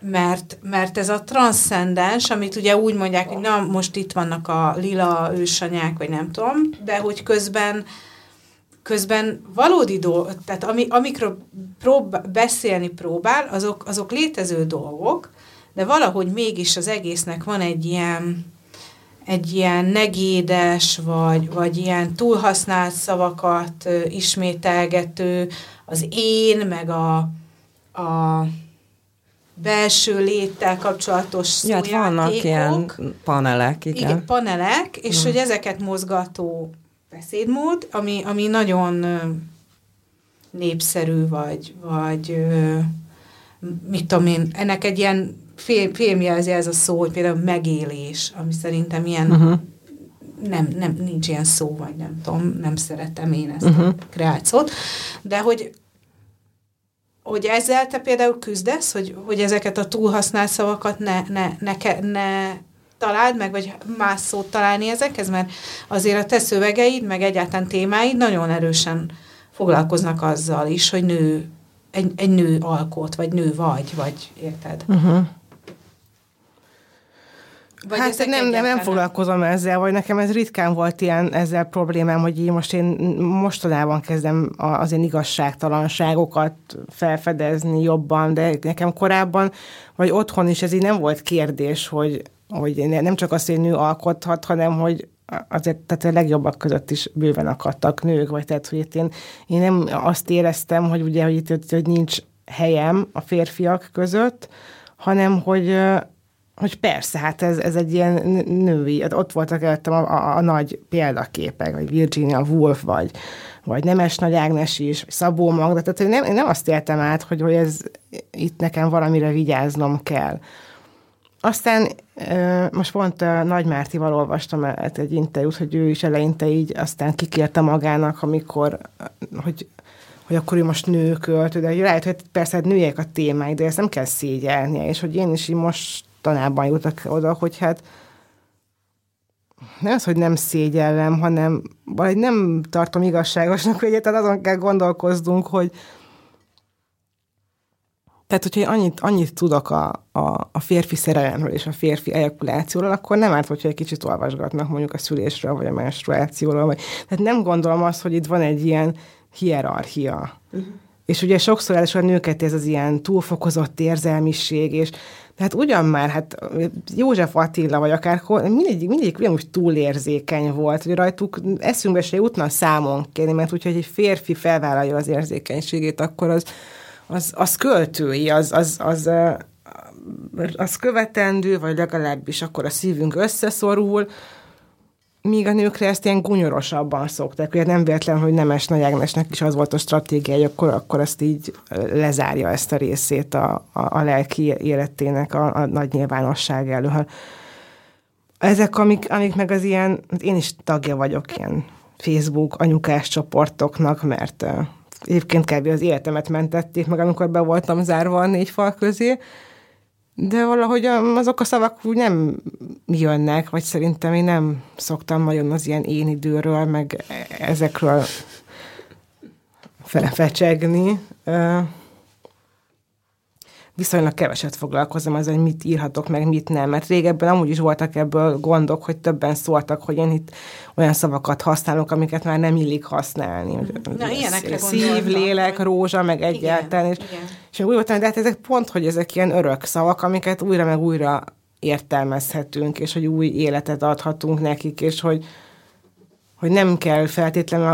mert, mert ez a transzcendens, amit ugye úgy mondják, hogy na, most itt vannak a lila ősanyák, vagy nem tudom, de hogy közben közben valódi dolgok, tehát ami, amikről prób- beszélni próbál, azok, azok létező dolgok, de valahogy mégis az egésznek van egy ilyen, egy ilyen negédes, vagy, vagy ilyen túlhasznált szavakat ismételgető, az én, meg a, a belső léttel kapcsolatos ja, hát vannak ilyen panelek, igen. igen panelek, és hmm. hogy ezeket mozgató beszédmód, ami, ami nagyon népszerű, vagy, vagy mit tudom én, ennek egy ilyen film, filmjelzi ez a szó, hogy például megélés, ami szerintem ilyen uh-huh. nem, nem, nincs ilyen szó, vagy nem tudom, nem szeretem én ezt uh-huh. a kreációt, de hogy hogy ezzel te például küzdesz, hogy, hogy ezeket a túlhasznált szavakat ne, ne, ne, ne találd meg, vagy más szót találni ezekhez, mert azért a te szövegeid, meg egyáltalán témáid nagyon erősen foglalkoznak azzal is, hogy nő, egy, egy nő alkot, vagy nő vagy, vagy érted? Uh-huh. Vagy hát nem, nem, nem foglalkozom ezzel, vagy nekem ez ritkán volt ilyen ezzel problémám, hogy én most én mostanában kezdem az én igazságtalanságokat felfedezni jobban, de nekem korábban, vagy otthon is ez így nem volt kérdés, hogy, hogy nem csak az, hogy nő alkothat, hanem hogy azért tehát a legjobbak között is bőven akadtak nők, vagy tehát, hogy itt én, én nem azt éreztem, hogy ugye, hogy itt hogy nincs helyem a férfiak között, hanem hogy hogy persze, hát ez, ez egy ilyen női, ott voltak előttem a, a, a nagy példaképek, vagy Virginia Woolf, vagy, vagy Nemes Nagy Ágnes is, vagy Szabó Magda, tehát nem, én nem azt éltem át, hogy, hogy ez itt nekem valamire vigyáznom kell. Aztán most pont Nagy Mártival olvastam egy interjút, hogy ő is eleinte így aztán kikérte magának, amikor, hogy hogy akkor ő most nőkölt, de lehet, hogy persze hát nőjek a témái, de ezt nem kell szégyelnie, és hogy én is így most tanában jutok oda, hogy hát nem az, hogy nem szégyellem, hanem vagy nem tartom igazságosnak, hogy egyáltalán azon kell gondolkoznunk, hogy tehát, hogyha én annyit, annyit tudok a, a, a férfi szerelemről és a férfi ejakulációról, akkor nem árt, hogyha egy kicsit olvasgatnak mondjuk a szülésről, vagy a menstruációról. Vagy, tehát nem gondolom azt, hogy itt van egy ilyen hierarchia. Uh-huh. És ugye sokszor először a nőket ez az ilyen túlfokozott érzelmiség, és tehát ugyan már, hát József Attila, vagy akár mindig, mindig ugyanúgy túlérzékeny volt, hogy rajtuk eszünkbe se jutna számon kérni, mert úgyhogy egy férfi felvállalja az érzékenységét, akkor az, az, az költői, az, az, az, az követendő, vagy legalábbis akkor a szívünk összeszorul, míg a nőkre ezt ilyen gunyorosabban szokták. Ugye nem véletlen, hogy Nemes Nagy Ágnesnek is az volt a stratégia, hogy akkor, akkor ezt így lezárja ezt a részét a, a, a lelki életének a, a nagy nyilvánosság elől. Ezek, amik, amik meg az ilyen, én is tagja vagyok ilyen Facebook anyukás csoportoknak, mert uh, egyébként kb. az életemet mentették meg, amikor be voltam zárva a négy fal közé, de valahogy azok a szavak úgy nem jönnek, vagy szerintem én nem szoktam nagyon az ilyen én időről, meg ezekről fecsegni viszonylag keveset foglalkozom az, hogy mit írhatok meg, mit nem, mert régebben amúgy is voltak ebből gondok, hogy többen szóltak, hogy én itt olyan szavakat használok, amiket már nem illik használni. Na, ilyenekre Szív, lélek, rózsa, meg egyáltalán. Igen, és, igen. és úgy voltam, de hát ezek pont, hogy ezek ilyen örök szavak, amiket újra meg újra értelmezhetünk, és hogy új életet adhatunk nekik, és hogy, hogy nem kell feltétlenül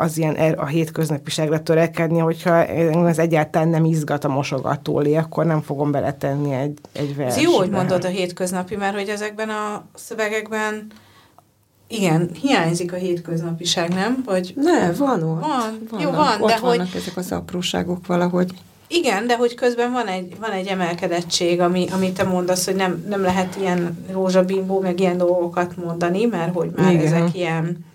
az ilyen er, a hétköznapiságra törekedni, hogyha ez egyáltalán nem izgat a mosogatólé, akkor nem fogom beletenni egy, egy versbe. Ez jó, hogy mondod a hétköznapi, mert hogy ezekben a szövegekben igen, hiányzik a hétköznapiság, nem? Vagy ne, van ott. Van, vannak, jó, van, ott de vannak hogy... ezek az apróságok valahogy. Igen, de hogy közben van egy, van egy emelkedettség, ami, amit te mondasz, hogy nem, nem lehet ilyen rózsabimbó, meg ilyen dolgokat mondani, mert hogy már Igen. ezek ilyen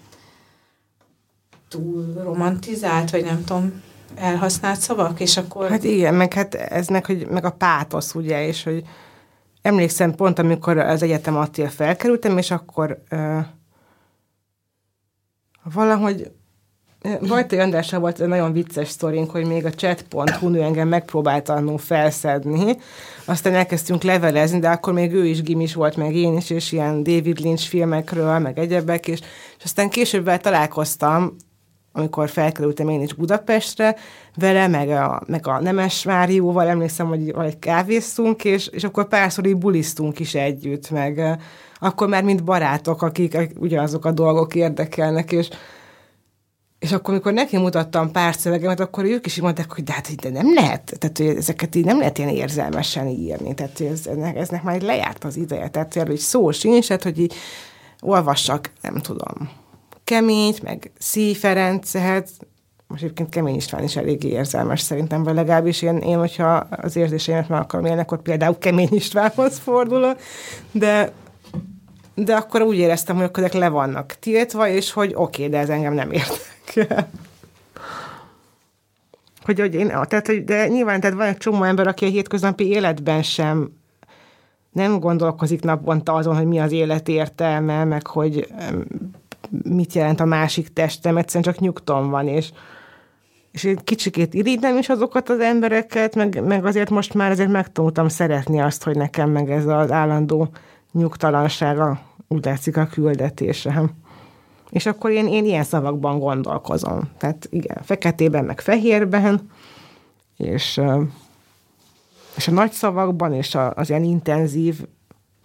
túl romantizált, vagy nem tudom, elhasznált szavak, és akkor... Hát igen, meg hát ez meg, hogy, meg a pátosz, ugye, és hogy emlékszem pont, amikor az egyetem Attil felkerültem, és akkor uh, valahogy Vajtai Andrással volt egy nagyon vicces sztorink, hogy még a chat.hu nő engem megpróbált annó felszedni, aztán elkezdtünk levelezni, de akkor még ő is gimis volt, meg én is, és ilyen David Lynch filmekről, meg egyebek, és, és aztán később találkoztam amikor felkerültem én is Budapestre, vele, meg a, meg a Nemes Márióval, emlékszem, hogy vagy kávéztunk, és, és akkor párszor így bulisztunk is együtt, meg akkor már mint barátok, akik ugyanazok a dolgok érdekelnek, és, és akkor, amikor neki mutattam pár szövegemet, akkor ők is így mondták, hogy de hát de nem lehet, tehát hogy ezeket így nem lehet ilyen érzelmesen írni, tehát ez, ennek, eznek már lejárt az ideje, tehát hogy szó sincs, tehát hogy így olvassak, nem tudom, keményt, meg Szí Ferencet, most egyébként Kemény István is eléggé érzelmes szerintem, vagy legalábbis én, én hogyha az érzéseimet meg akarom élni, akkor például Kemény Istvánhoz fordulok, de, de akkor úgy éreztem, hogy akkor le vannak tiltva, és hogy oké, okay, de ez engem nem érdekel. hogy, hogy én, tehát, hogy, de nyilván tehát van egy csomó ember, aki a hétköznapi életben sem nem gondolkozik naponta azon, hogy mi az élet értelme, meg hogy mit jelent a másik testem, egyszerűen csak nyugton van, és, és egy kicsikét irigylem is azokat az embereket, meg, meg azért most már azért megtanultam szeretni azt, hogy nekem meg ez az állandó nyugtalansága úgy látszik a küldetésem. És akkor én, én ilyen szavakban gondolkozom. Tehát igen, feketében, meg fehérben, és, és a nagy szavakban, és a, az ilyen intenzív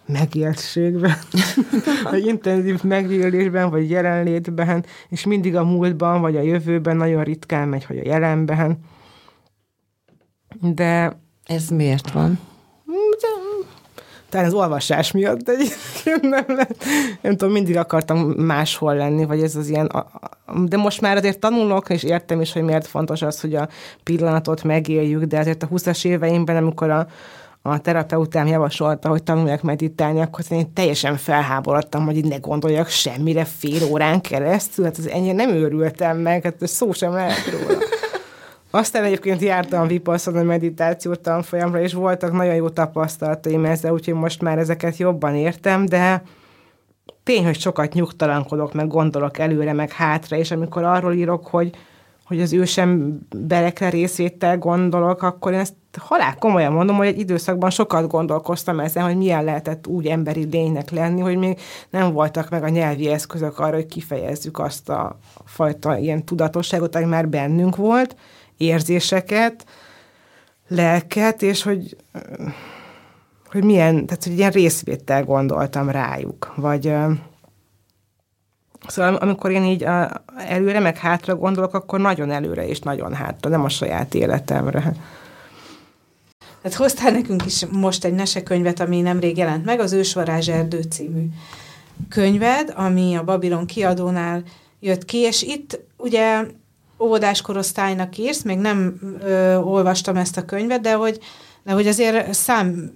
megéltségben, vagy intenzív megélésben, vagy jelenlétben, és mindig a múltban, vagy a jövőben, nagyon ritkán megy, hogy a jelenben. De... Ez miért van? talán az olvasás miatt egyébként nem, lehet. nem tudom, mindig akartam máshol lenni, vagy ez az ilyen, de most már azért tanulok, és értem is, hogy miért fontos az, hogy a pillanatot megéljük, de azért a 20-as éveimben, amikor a, a terapeutám javasolta, hogy tanuljak meditálni, akkor én teljesen felháborodtam, hogy ne gondoljak semmire fél órán keresztül, hát az ennyire nem őrültem meg, hát szó sem lehet róla. Aztán egyébként jártam Vipassana meditáció tanfolyamra, és voltak nagyon jó tapasztalataim ezzel, úgyhogy most már ezeket jobban értem, de tény, hogy sokat nyugtalankodok, meg gondolok előre, meg hátra, és amikor arról írok, hogy, hogy az ősem berekre részvétel gondolok, akkor én ezt halál komolyan mondom, hogy egy időszakban sokat gondolkoztam ezen, hogy milyen lehetett úgy emberi lénynek lenni, hogy még nem voltak meg a nyelvi eszközök arra, hogy kifejezzük azt a fajta ilyen tudatosságot, ami már bennünk volt, érzéseket, lelket, és hogy, hogy milyen, tehát hogy ilyen részvétel gondoltam rájuk, vagy Szóval amikor én így előre meg hátra gondolok, akkor nagyon előre és nagyon hátra, nem a saját életemre. Tehát hoztál nekünk is most egy mesekönyvet, ami nemrég jelent meg, az Ősvarázs Erdő című könyved, ami a Babilon kiadónál jött ki, és itt ugye óvodás korosztálynak írsz, még nem ö, olvastam ezt a könyvet, de hogy, de hogy azért szám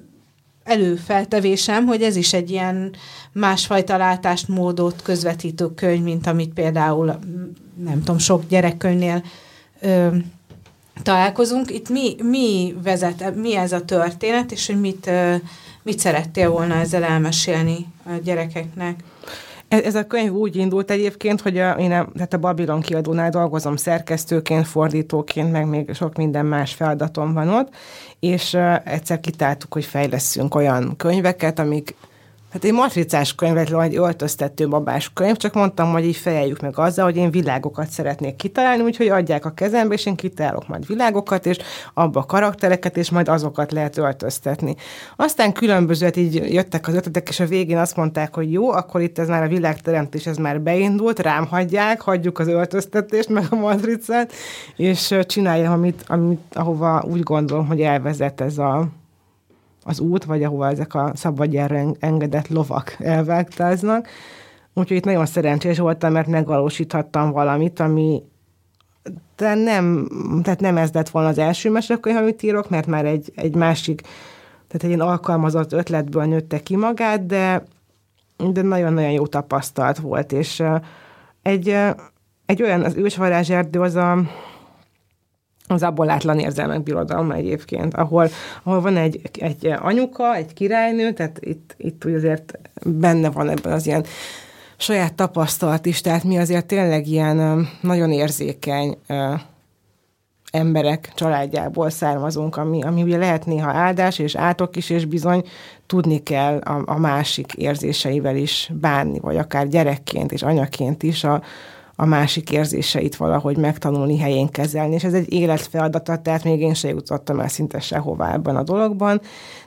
előfeltevésem, hogy ez is egy ilyen másfajta látást, módot közvetítő könyv, mint amit például, nem tudom, sok gyerekkönyvnél ö, találkozunk. Itt mi, mi vezet, mi ez a történet, és hogy mit, mit szerettél volna ezzel elmesélni a gyerekeknek? Ez a könyv úgy indult egyébként, hogy a, én a, tehát a Babylon kiadónál dolgozom szerkesztőként, fordítóként, meg még sok minden más feladatom van ott, és uh, egyszer kitáltuk, hogy fejleszünk olyan könyveket, amik Hát egy matricás könyvet, vagy egy öltöztető babás könyv, csak mondtam, hogy így fejeljük meg azzal, hogy én világokat szeretnék kitalálni, úgyhogy adják a kezembe, és én kitálok majd világokat, és abba a karaktereket, és majd azokat lehet öltöztetni. Aztán különbözőt így jöttek az ötletek, és a végén azt mondták, hogy jó, akkor itt ez már a világteremtés, ez már beindult, rám hagyják, hagyjuk az öltöztetést, meg a matricát, és csináljam, amit, amit, ahova úgy gondolom, hogy elvezet ez a, az út, vagy ahova ezek a szabadjára engedett lovak elvágtáznak. Úgyhogy itt nagyon szerencsés voltam, mert megvalósíthattam valamit, ami de nem, tehát nem ez lett volna az első mesekönyv, amit írok, mert már egy, egy másik, tehát egy ilyen alkalmazott ötletből nőtte ki magát, de, de nagyon-nagyon jó tapasztalat volt, és egy, egy olyan, az ősvarázserdő az a, az abból látlan érzelmek birodalma egyébként, ahol, ahol van egy, egy anyuka, egy királynő, tehát itt, itt úgy azért benne van ebben az ilyen saját tapasztalat is, tehát mi azért tényleg ilyen nagyon érzékeny emberek családjából származunk, ami, ami ugye lehet néha áldás és átok is, és bizony tudni kell a, a másik érzéseivel is bánni, vagy akár gyerekként és anyaként is a, a másik érzéseit valahogy megtanulni, helyén kezelni, és ez egy életfeladata, tehát még én se jutottam el szinte sehová ebben a dologban.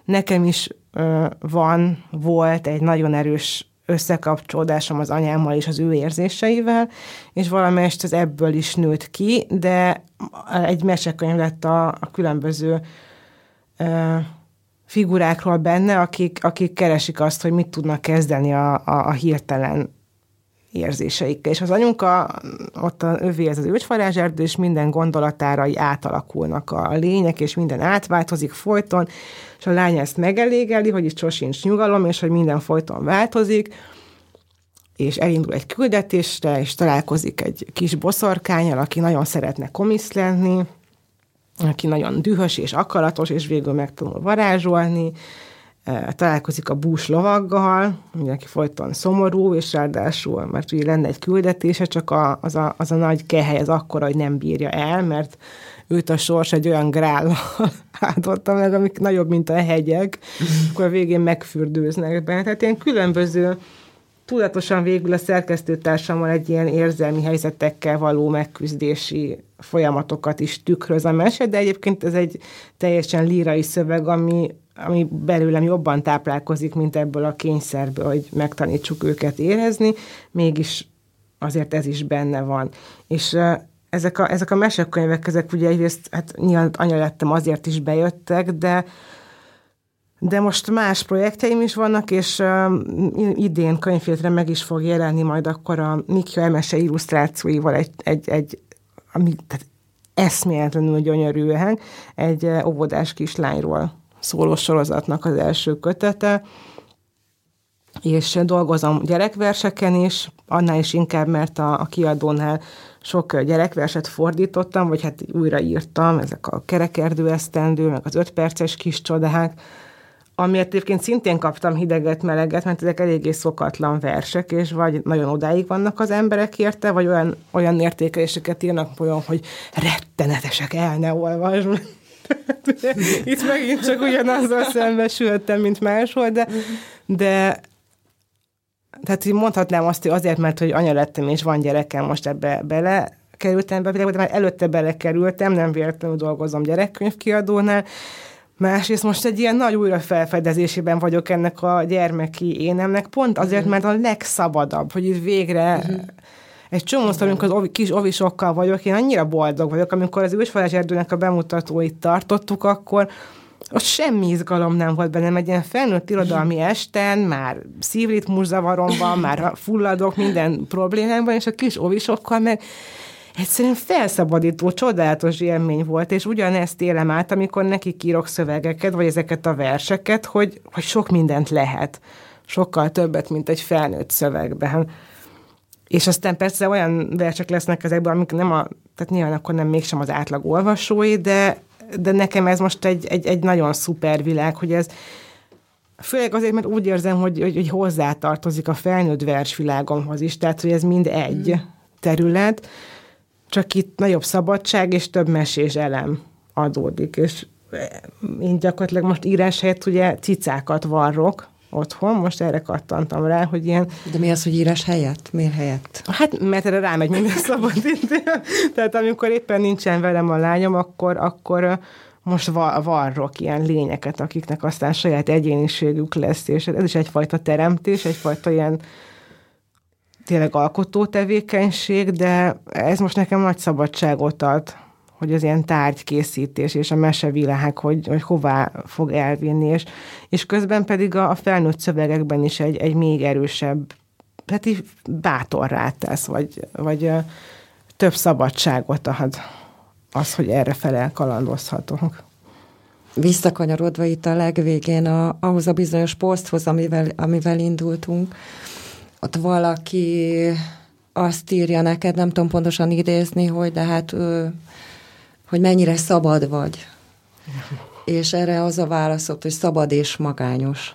Nekem is ö, van, volt egy nagyon erős összekapcsolódásom az anyámmal és az ő érzéseivel, és valamelyest az ebből is nőtt ki, de egy mesekönyv lett a, a különböző ö, figurákról benne, akik, akik keresik azt, hogy mit tudnak kezdeni a, a, a hirtelen érzéseikkel. És az anyunka, ott a övé ez az ősvarázserdő, és minden gondolatára átalakulnak a lények, és minden átváltozik folyton, és a lány ezt megelégeli, hogy itt sosincs nyugalom, és hogy minden folyton változik, és elindul egy küldetésre, és találkozik egy kis boszorkányal, aki nagyon szeretne komisz lenni, aki nagyon dühös és akaratos, és végül megtanul varázsolni, találkozik a bús lovaggal, aki folyton szomorú, és ráadásul, mert ugye lenne egy küldetése, csak a, az, a, az a nagy kehely az akkora, hogy nem bírja el, mert őt a sors egy olyan grál áldotta meg, amik nagyobb, mint a hegyek, akkor a végén megfürdőznek benne. Tehát ilyen különböző tudatosan végül a szerkesztőtársammal egy ilyen érzelmi helyzetekkel való megküzdési folyamatokat is tükröz a mese, de egyébként ez egy teljesen lírai szöveg, ami, ami belőlem jobban táplálkozik, mint ebből a kényszerből, hogy megtanítsuk őket érezni, mégis azért ez is benne van. És ezek a, ezek a mesekönyvek, ezek ugye egyrészt, hát nyilván anya lettem, azért is bejöttek, de de most más projektjeim is vannak, és uh, idén könyvfiltre meg is fog jelenni majd akkor a Mikja Emese illusztrációival egy, egy, egy ami, tehát eszméletlenül gyönyörűen egy óvodás kislányról szóló sorozatnak az első kötete, és dolgozom gyerekverseken is, annál is inkább, mert a, a kiadónál sok gyerekverset fordítottam, vagy hát újraírtam, ezek a kerekerdő esztendő, meg az öt perces kis csodák, amiért egyébként szintén kaptam hideget, meleget, mert ezek eléggé szokatlan versek, és vagy nagyon odáig vannak az emberek érte, vagy olyan, olyan értékeléseket írnak olyan, hogy rettenetesek, el ne olvasd. Itt megint csak ugyanazzal szembesültem, mint máshol, de, de tehát így mondhatnám azt, hogy azért, mert hogy anya lettem, és van gyerekem, most ebbe bele kerültem be, de már előtte belekerültem, nem véletlenül dolgozom gyerekkönyvkiadónál, Másrészt most egy ilyen nagy újrafelfedezésében vagyok ennek a gyermeki énemnek, pont azért, mhm. mert a legszabadabb, hogy itt végre uh-huh. egy csomó amikor az ovi, kis ovisokkal vagyok, én annyira boldog vagyok, amikor az ősfalás erdőnek a bemutatóit tartottuk, akkor ott semmi izgalom nem volt bennem, egy ilyen felnőtt irodalmi esten, már szívritmuszzavaromban, már fulladok minden problémámban, és a kis ovisokkal meg egyszerűen felszabadító, csodálatos élmény volt, és ugyanezt élem át, amikor neki írok szövegeket, vagy ezeket a verseket, hogy, hogy sok mindent lehet. Sokkal többet, mint egy felnőtt szövegben. És aztán persze olyan versek lesznek ezekben, amik nem a, tehát nyilván akkor nem mégsem az átlag olvasói, de, de nekem ez most egy, egy, egy nagyon szuper világ, hogy ez Főleg azért, mert úgy érzem, hogy, hogy, hogy hozzátartozik a felnőtt versvilágomhoz is, tehát hogy ez mind egy terület, csak itt nagyobb szabadság és több mesés elem adódik, és én gyakorlatilag most írás helyett ugye cicákat varrok otthon, most erre kattantam rá, hogy ilyen... De mi az, hogy írás helyett? Miért helyett? Hát, mert erre rámegy minden szabad idő. Tehát amikor éppen nincsen velem a lányom, akkor, akkor most varrok ilyen lényeket, akiknek aztán saját egyéniségük lesz, és ez is egyfajta teremtés, egyfajta ilyen tényleg alkotó tevékenység, de ez most nekem nagy szabadságot ad, hogy az ilyen tárgykészítés és a mesevilág, hogy, hogy hová fog elvinni, és, és közben pedig a, a felnőtt szövegekben is egy, egy még erősebb, hát így bátorrá tesz, vagy, vagy több szabadságot ad az, hogy erre felel kalandozhatunk. Visszakanyarodva itt a legvégén a, ahhoz a bizonyos poszthoz, amivel, amivel indultunk, ott valaki azt írja neked, nem tudom pontosan idézni, hogy de hát, hogy mennyire szabad vagy. És erre az a válaszot, hogy szabad és magányos.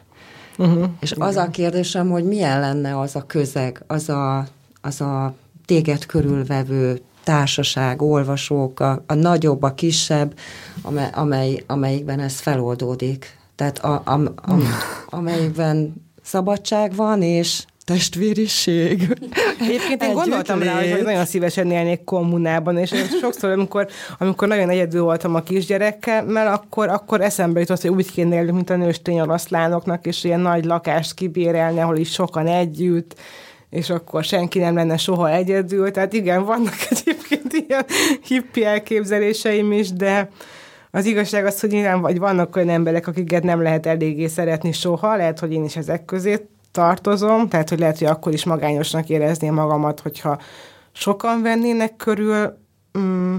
Uh-huh. És Igen. az a kérdésem, hogy milyen lenne az a közeg, az a, az a téged körülvevő társaság, olvasók, a, a nagyobb, a kisebb, amely, amely, amelyikben ez feloldódik. Tehát a, a, a, amelyikben szabadság van, és testvériség. Egyébként én gondoltam rá, hogy nagyon szívesen élnék kommunában, és sokszor, amikor, amikor nagyon egyedül voltam a kisgyerekkel, akkor, akkor eszembe jutott, hogy úgy kéne élni, mint a nőstény oroszlánoknak, és ilyen nagy lakást kibérelni, ahol is sokan együtt, és akkor senki nem lenne soha egyedül. Tehát igen, vannak egyébként ilyen hippi elképzeléseim is, de az igazság az, hogy nyilván vagy vannak olyan emberek, akiket nem lehet eléggé szeretni soha, lehet, hogy én is ezek közé tartozom, tehát hogy lehet, hogy akkor is magányosnak érezném magamat, hogyha sokan vennének körül, mm,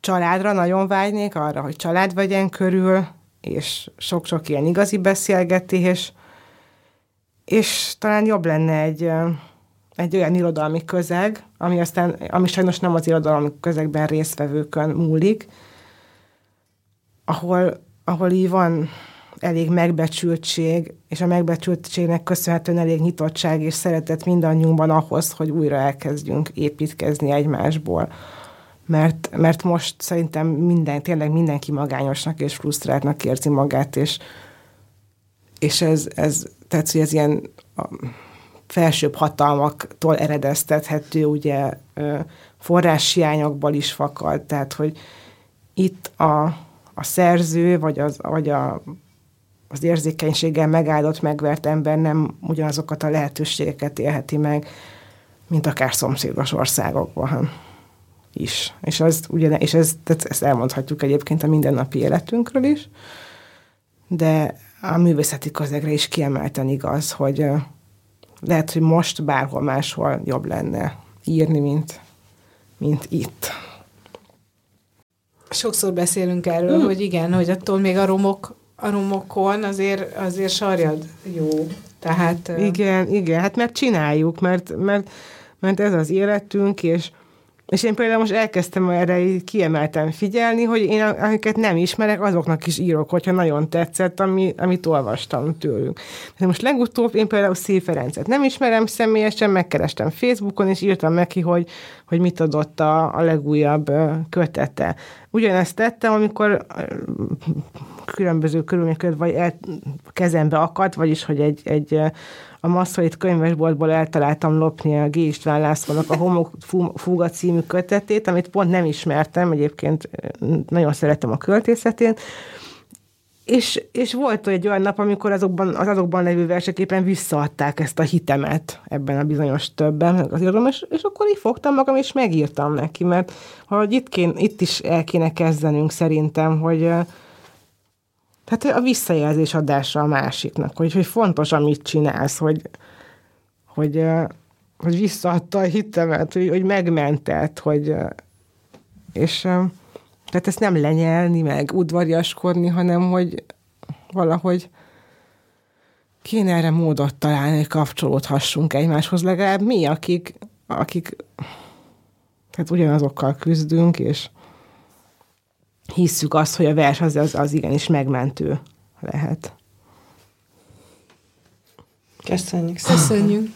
családra nagyon vágynék, arra, hogy család vegyen körül, és sok-sok ilyen igazi beszélgetés, és talán jobb lenne egy, egy olyan irodalmi közeg, ami aztán, ami sajnos nem az irodalmi közegben résztvevőkön múlik, ahol, ahol így van elég megbecsültség, és a megbecsültségnek köszönhetően elég nyitottság és szeretet mindannyiunkban ahhoz, hogy újra elkezdjünk építkezni egymásból. mert, mert most szerintem minden, tényleg mindenki magányosnak és frusztráltnak érzi magát, és, és ez, ez, tehát, hogy ez ilyen felsőbb hatalmaktól eredeztethető, ugye forráshiányokból is fakad, tehát, hogy itt a, a szerző, vagy, az, vagy a, az érzékenységgel megáldott, megvert ember nem ugyanazokat a lehetőségeket élheti meg, mint akár szomszédos országokban is. És, az, ugye, és ez, tehát ezt elmondhatjuk egyébként a mindennapi életünkről is, de a művészeti közegre is kiemelten igaz, hogy lehet, hogy most bárhol máshol jobb lenne írni, mint, mint itt. Sokszor beszélünk erről, mm. hogy igen, hogy attól még a romok, a romokon azért, azért sarjad jó. Tehát, igen, igen, hát mert csináljuk, mert, mert, mert ez az életünk, és, és én például most elkezdtem erre így kiemelten figyelni, hogy én akiket nem ismerek, azoknak is írok, hogyha nagyon tetszett, ami, amit olvastam tőlük. De most legutóbb én például Szép Ferencet nem ismerem személyesen, megkerestem Facebookon, és írtam neki, hogy, hogy mit adott a, a legújabb kötete. Ugyanezt tettem, amikor különböző körülmények között vagy el, kezembe akadt, vagyis hogy egy, egy a Masszait könyvesboltból eltaláltam lopni a G. István Lászlónak a Homok Fúga című kötetét, amit pont nem ismertem, egyébként nagyon szeretem a költészetén, és, és volt egy olyan nap, amikor azokban, az azokban levő verseképpen visszaadták ezt a hitemet ebben a bizonyos többen, az irodalom, és, és akkor így fogtam magam, és megírtam neki, mert hogy itt, kén, itt is el kéne kezdenünk szerintem, hogy, tehát a visszajelzés adása a másiknak, hogy, hogy fontos, amit csinálsz, hogy, hogy, hogy visszaadta a hitemet, hogy, hogy megmentett, hogy és tehát ezt nem lenyelni, meg udvariaskodni, hanem hogy valahogy kéne erre módot találni, hogy kapcsolódhassunk egymáshoz, legalább mi, akik, akik tehát ugyanazokkal küzdünk, és hisszük azt, hogy a vers az, az, az igenis megmentő lehet. Köszönjük. Köszönjük.